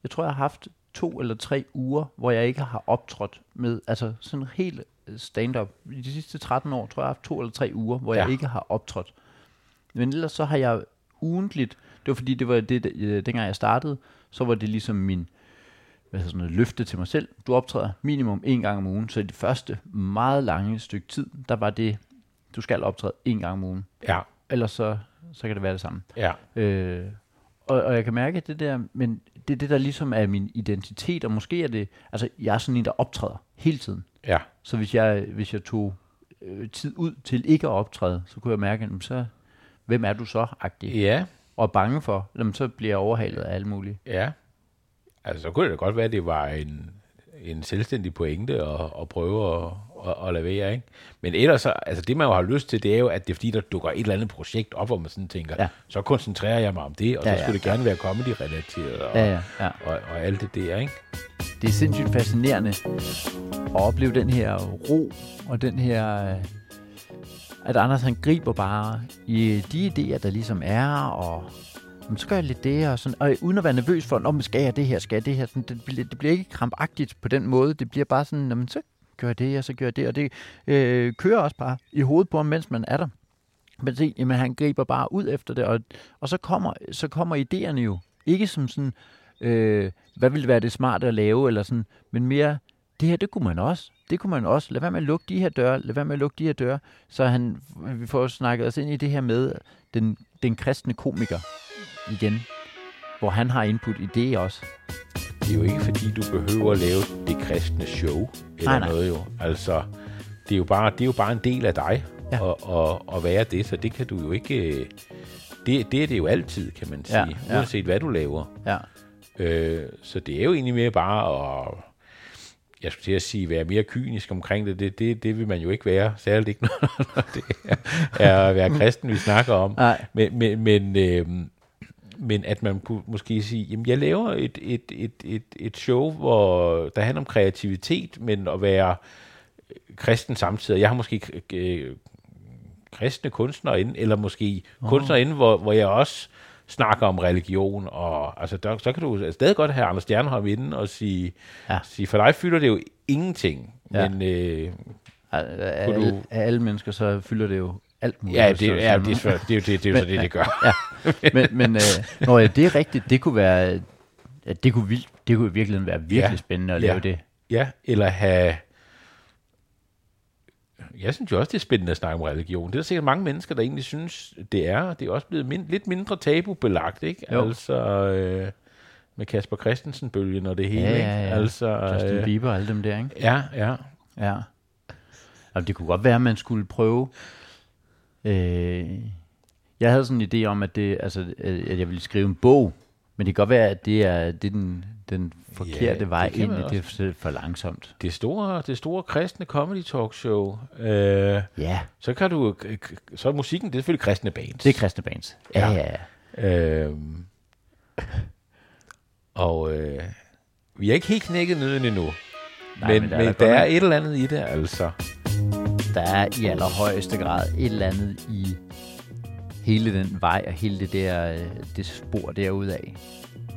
S2: jeg tror, jeg har haft to eller tre uger, hvor jeg ikke har optrådt med, altså sådan helt øh, stand-up. I de sidste 13 år, tror jeg, jeg har haft to eller tre uger, hvor ja. jeg ikke har optrådt. Men ellers så har jeg ugentligt, det var fordi, det var det, øh, dengang jeg startede, så var det ligesom min, hvad sådan noget, løfte til mig selv. Du optræder minimum en gang om ugen, så i det første meget lange stykke tid, der var det, du skal optræde en gang om ugen.
S1: ja,
S2: Ellers så, så kan det være det samme.
S1: ja,
S2: Øh, og, og jeg kan mærke det der, men det er det, der ligesom er min identitet, og måske er det, altså jeg er sådan en, der optræder hele tiden.
S1: ja.
S2: Så hvis jeg, hvis jeg tog øh, tid ud til ikke at optræde, så kunne jeg mærke, jamen, så, hvem er du så, agtig?
S1: Ja,
S2: Og bange for, jamen, så bliver jeg overhalet af alle mulige.
S1: ja. Altså, så kunne det godt være, at det var en, en selvstændig pointe at, at prøve at, at, at lavere, ikke? Men ellers, så, altså det man jo har lyst til, det er jo, at det er fordi, der dukker et eller andet projekt op, hvor man sådan tænker,
S2: Ja.
S1: ja. så koncentrerer jeg mig om det, og
S2: Ja,
S1: så
S2: ja,
S1: skulle det gerne være comedy-relateret, og,
S2: Ja, ja, ja.
S1: og, og alt det der, ikke?
S2: det er sindssygt fascinerende at opleve den her ro, og den her, at Anders han griber bare i de idéer, der ligesom er, og "Jamen, så gør jeg lidt det, og, sådan, og uden at være nervøs for, om skal jeg det her, skal jeg det her, sådan, det, bliver, det bliver ikke krampagtigt på den måde, det bliver bare sådan, "Jamen, så gør jeg det, og så gør jeg det, og det øh, kører også bare i hovedet på ham, mens man er der. Men se, jamen, han griber bare ud efter det, og, og så, kommer, så kommer idéerne jo ikke som sådan, øh, hvad ville være det smarte at lave, eller sådan, men mere, det her, det kunne man også. Det kunne man også. Lad være med at lukke de her døre. Lad være med at lukke de her døre. Så han, vi får snakket os ind i det her med den, den kristne komiker igen, hvor han har input i det også.
S1: Det er jo ikke, fordi du behøver at lave det kristne show, eller
S2: Nej,
S1: nej, noget jo. Altså, det er jo bare, det er jo bare en del af dig,
S2: Ja.
S1: og, og, og være det, så det kan du jo ikke... Det, det er det jo altid, kan man sige,
S2: Ja,
S1: ja,
S2: ja.
S1: ja. uanset hvad du laver.
S2: Ja,
S1: Øh, så det er jo egentlig mere bare at, jeg skulle til at sige, være mere kynisk omkring det. Det, det, det vil man jo ikke være, særligt ikke, når det er, er at være kristen, vi snakker om.
S2: Nej.
S1: Men, men, men, øh, men at man kunne måske sige, jamen jeg laver et, et, et, et, et show, hvor der handler om kreativitet, men at være kristen samtidig. Jeg har måske øh, kristne kunstnere inde, eller måske oh. kunstnere inde, hvor, hvor jeg også snakker om religion, og altså, der, så kan du stadig godt have Anders Stjernholm inde og sige,
S2: Ja.
S1: sige, for dig fylder det jo ingenting,
S2: Ja.
S1: men øh,
S2: af, af,
S1: Kunne
S2: alle,
S1: du-
S2: af alle mennesker, så fylder det jo alt muligt.
S1: ja, det, ja, det, er, det, er jo det, det, er jo så det, det gør.
S2: ja. Men, men øh, når det er rigtigt, det kunne være, ja, det kunne, vildt, det kunne i virkeligheden være virkelig
S1: Ja.
S2: spændende at
S1: Ja.
S2: lave det.
S1: Ja, eller have... Jeg synes jo også, det er spændende at snakke om religion. Det er der sikkert mange mennesker, der egentlig synes, det er. Det er også blevet mind- lidt mindre tabubelagt, ikke?
S2: Jo.
S1: Altså, øh, med Kasper Christensen-bølgen og det hele,
S2: Ja,
S1: ikke?
S2: ja, ja.
S1: Altså,
S2: Justin
S1: øh,
S2: Bieber og alle dem der, ikke?
S1: ja, ja.
S2: Ja. Jamen, det kunne godt være, at man skulle prøve... Øh, Jeg havde sådan en idé om, at, det, altså, at jeg ville skrive en bog, men det kan godt være, at det er, det er den, den forkerte
S1: Ja,
S2: vej ind i det er for langsomt.
S1: Det store, det store kristne comedy talk show. Øh,
S2: Ja,
S1: så kan du, så er musikken, det er selvfølgelig kristne bands.
S2: det er kristne bands. Ja,
S1: Ja.
S2: ja.
S1: Øhm, og øh, vi er ikke helt knækket nøden endnu.
S2: Nej,
S1: men,
S2: men der er
S1: men der
S2: godt
S1: er et eller andet i det, altså.
S2: Der er i allerhøjeste grad et eller andet i hele den vej og hele det der øh, det spor derude af.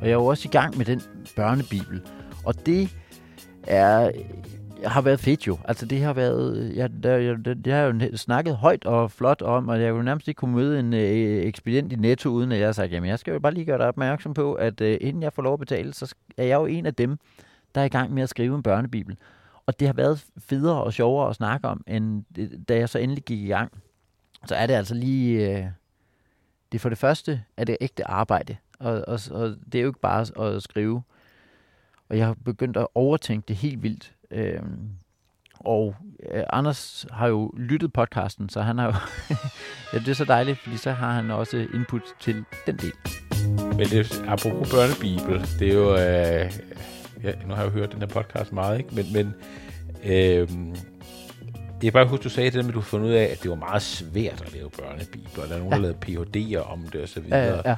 S2: Og jeg er jo også i gang med den børnebibel. Og det er øh, har været fedt jo. Altså det har været, øh, jeg, der, jeg, det, har jo snakket højt og flot om, og jeg kunne nærmest ikke kunne møde en øh, ekspedient i Netto, uden at jeg har sagt, jamen jeg skal jo bare lige gøre dig opmærksom på, at øh, inden jeg får lov at betale, så er jeg jo en af dem, der er i gang med at skrive en børnebibel. Og det har været federe og sjovere at snakke om, end da jeg så endelig gik i gang. Så er det altså lige... Øh, det for det første er det ægte arbejde, og, og, og det er jo ikke bare at skrive. Og jeg har begyndt at overtænke det helt vildt. Øhm, og øh, Anders har jo lyttet podcasten, så han har jo... ja, det er så dejligt, fordi så har han også input til den del.
S1: Men det, apropos børnebibel, det er jo... Øh, ja, nu har jeg jo hørt den her podcast meget, ikke? Men, men øh, jeg bare huske, du sagde det der at du har fundet ud af, at det var meget svært at lave børnebibler, og der er nogen, der
S2: Ja.
S1: lavede PhD'er om det og så videre.
S2: Ja, ja.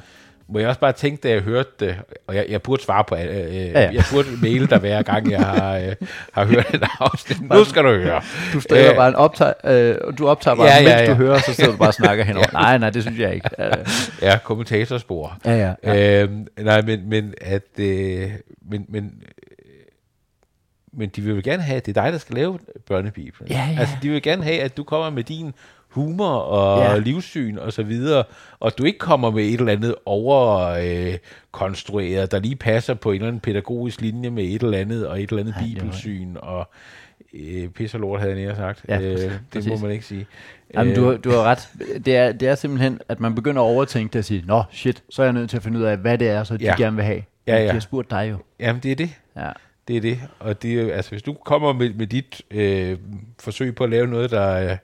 S1: Må jeg også bare tænke, da jeg hørte det, og jeg, jeg burde svare på, øh, øh,
S2: ja.
S1: jeg burde maile dig hver gang, jeg har, øh, har hørt et afsnit. Nu skal du høre.
S2: Du stiller
S1: Øh,
S2: bare en optag, øh, og du optager bare,
S1: Ja,
S2: ja,
S1: ja,
S2: ja, mens
S1: ja.
S2: du hører, så sidder du bare og snakker henover. ja. Nej, nej, det synes jeg ikke. Øh,
S1: Ja, kommentatorspor.
S2: ja, ja. ja.
S1: Ja. Øhm, nej, men, men at... Øh, men, men, øh, men de vil jo gerne have, at det er dig, der skal lave børnebibelen.
S2: Ja, ja.
S1: Altså, de vil gerne have, at du kommer med din humor og
S2: Ja.
S1: ja. livssyn og så videre, og du ikke kommer med et eller andet overkonstrueret, øh, der lige passer på en eller anden pædagogisk linje med et eller andet, og et eller andet
S2: var-
S1: bibelsyn, og øh, pis og lort, havde jeg nær sagt.
S2: Ja,
S1: øh, det
S2: præcis.
S1: må man ikke sige.
S2: Jamen, du,
S1: Øh,
S2: har- du har ret. Det er, det er simpelthen, at man begynder at overtænke det og sige, nå, shit, så er jeg nødt til at finde ud af, hvad det er, så de
S1: Ja.
S2: gerne vil have.
S1: Ja, ja.
S2: De har spurgt dig jo.
S1: Jamen, det er det.
S2: Ja.
S1: Det er det. Og det altså, hvis du kommer med, med dit øh, forsøg på at lave noget, der er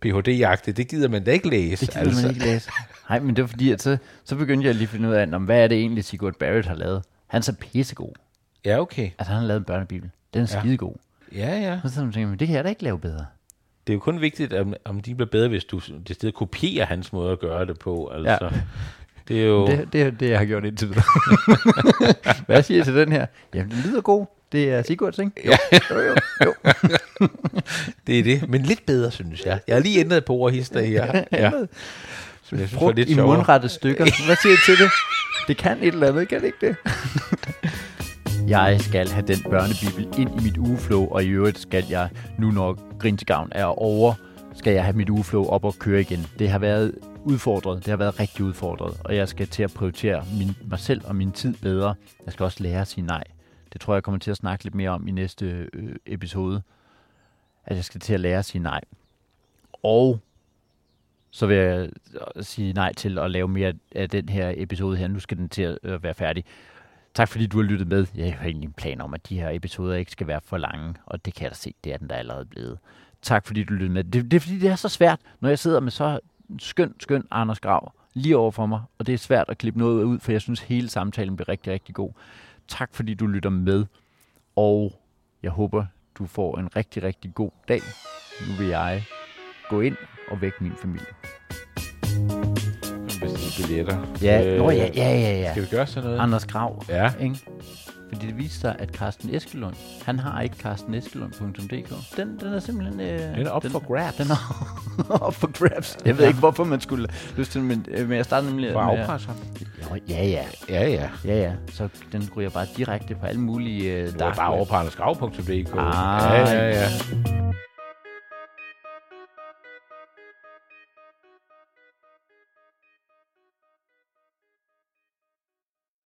S1: Ph.D.-agtigt, det gider man da ikke læse.
S2: Det gider altså. man ikke læse. Nej, men det var fordi, at så, så begyndte jeg lige at finde ud af, om, hvad er det egentlig, Sigurd Barrett har lavet. Han er så pissegod.
S1: Ja, okay.
S2: Altså, han har lavet en børnebibel. Den er
S1: Ja.
S2: skidegod.
S1: Ja, ja.
S2: Så tænker jeg, men det kan jeg da ikke lave bedre.
S1: Det er jo kun vigtigt, om, om de bliver bedre, hvis du det sted kopierer hans måde at gøre det på. Altså,
S2: ja.
S1: Det er jo...
S2: Det, det er det, jeg har gjort indtil videre. hvad siger I til den her? Jamen, den lyder god. Det er Sigurds, ikke? Jo, jo, jo. jo.
S1: Det er det. Men lidt bedre, synes jeg. Jeg har lige ændret på ordhister her. Ja. Som jeg synes var lidt
S2: i
S1: sjovere.
S2: mundrette stykker. Hvad siger I til det? Det kan et eller andet, kan det ikke det? jeg skal have den børnebibel ind i mit ugeflow, og i øvrigt skal jeg, nu når Grinsgavn er over, skal jeg have mit ugeflow op og køre igen. Det har været udfordret, det har været rigtig udfordret, og jeg skal til at prioritere min, mig selv og min tid bedre. Jeg skal også lære at sige nej. Det tror jeg, jeg kommer til at snakke lidt mere om i næste øh, episode. At jeg skal til at lære at sige nej. Og så vil jeg øh, sige nej til at lave mere af den her episode her. Nu skal den til at øh, være færdig. Tak fordi du har lyttet med. Jeg har egentlig en plan om, at de her episoder ikke skal være for lange, og det kan jeg da se, det er den der allerede blevet. Tak fordi du lyttede med. Det, det er fordi, det er så svært, når jeg sidder med så skøn, skøn Anders Grav lige over for mig, og det er svært at klippe noget ud, for jeg synes, hele samtalen bliver rigtig, rigtig god. Tak fordi du lytter med, og jeg håber, du får en rigtig, rigtig god dag. Nu vil jeg gå ind og vække min familie.
S1: Bestille billetter.
S2: Ja,
S1: Øh,
S2: Nå, ja, ja, ja, ja.
S1: Skal vi gøre sådan noget?
S2: Anders Grav,
S1: Ja.
S2: ikke? Fordi det viser sig, at Carsten Eskelund, han har ikke carsteneskelund.dk. Den, den er simpelthen... Øh,
S1: Den er op for grabs.
S2: Den er op for grabs. Jeg ved ikke, hvorfor man skulle lyst til men, øh, men jeg startede nemlig
S1: For at afpresse ham.
S2: Ja, ja.
S1: Ja, ja.
S2: Ja, ja. Så den ryger bare direkte på alle mulige... Øh,
S1: var
S2: dark
S1: bare
S2: web.
S1: over på andersgrav.dk.
S2: Ah,
S1: ja, ja, ja.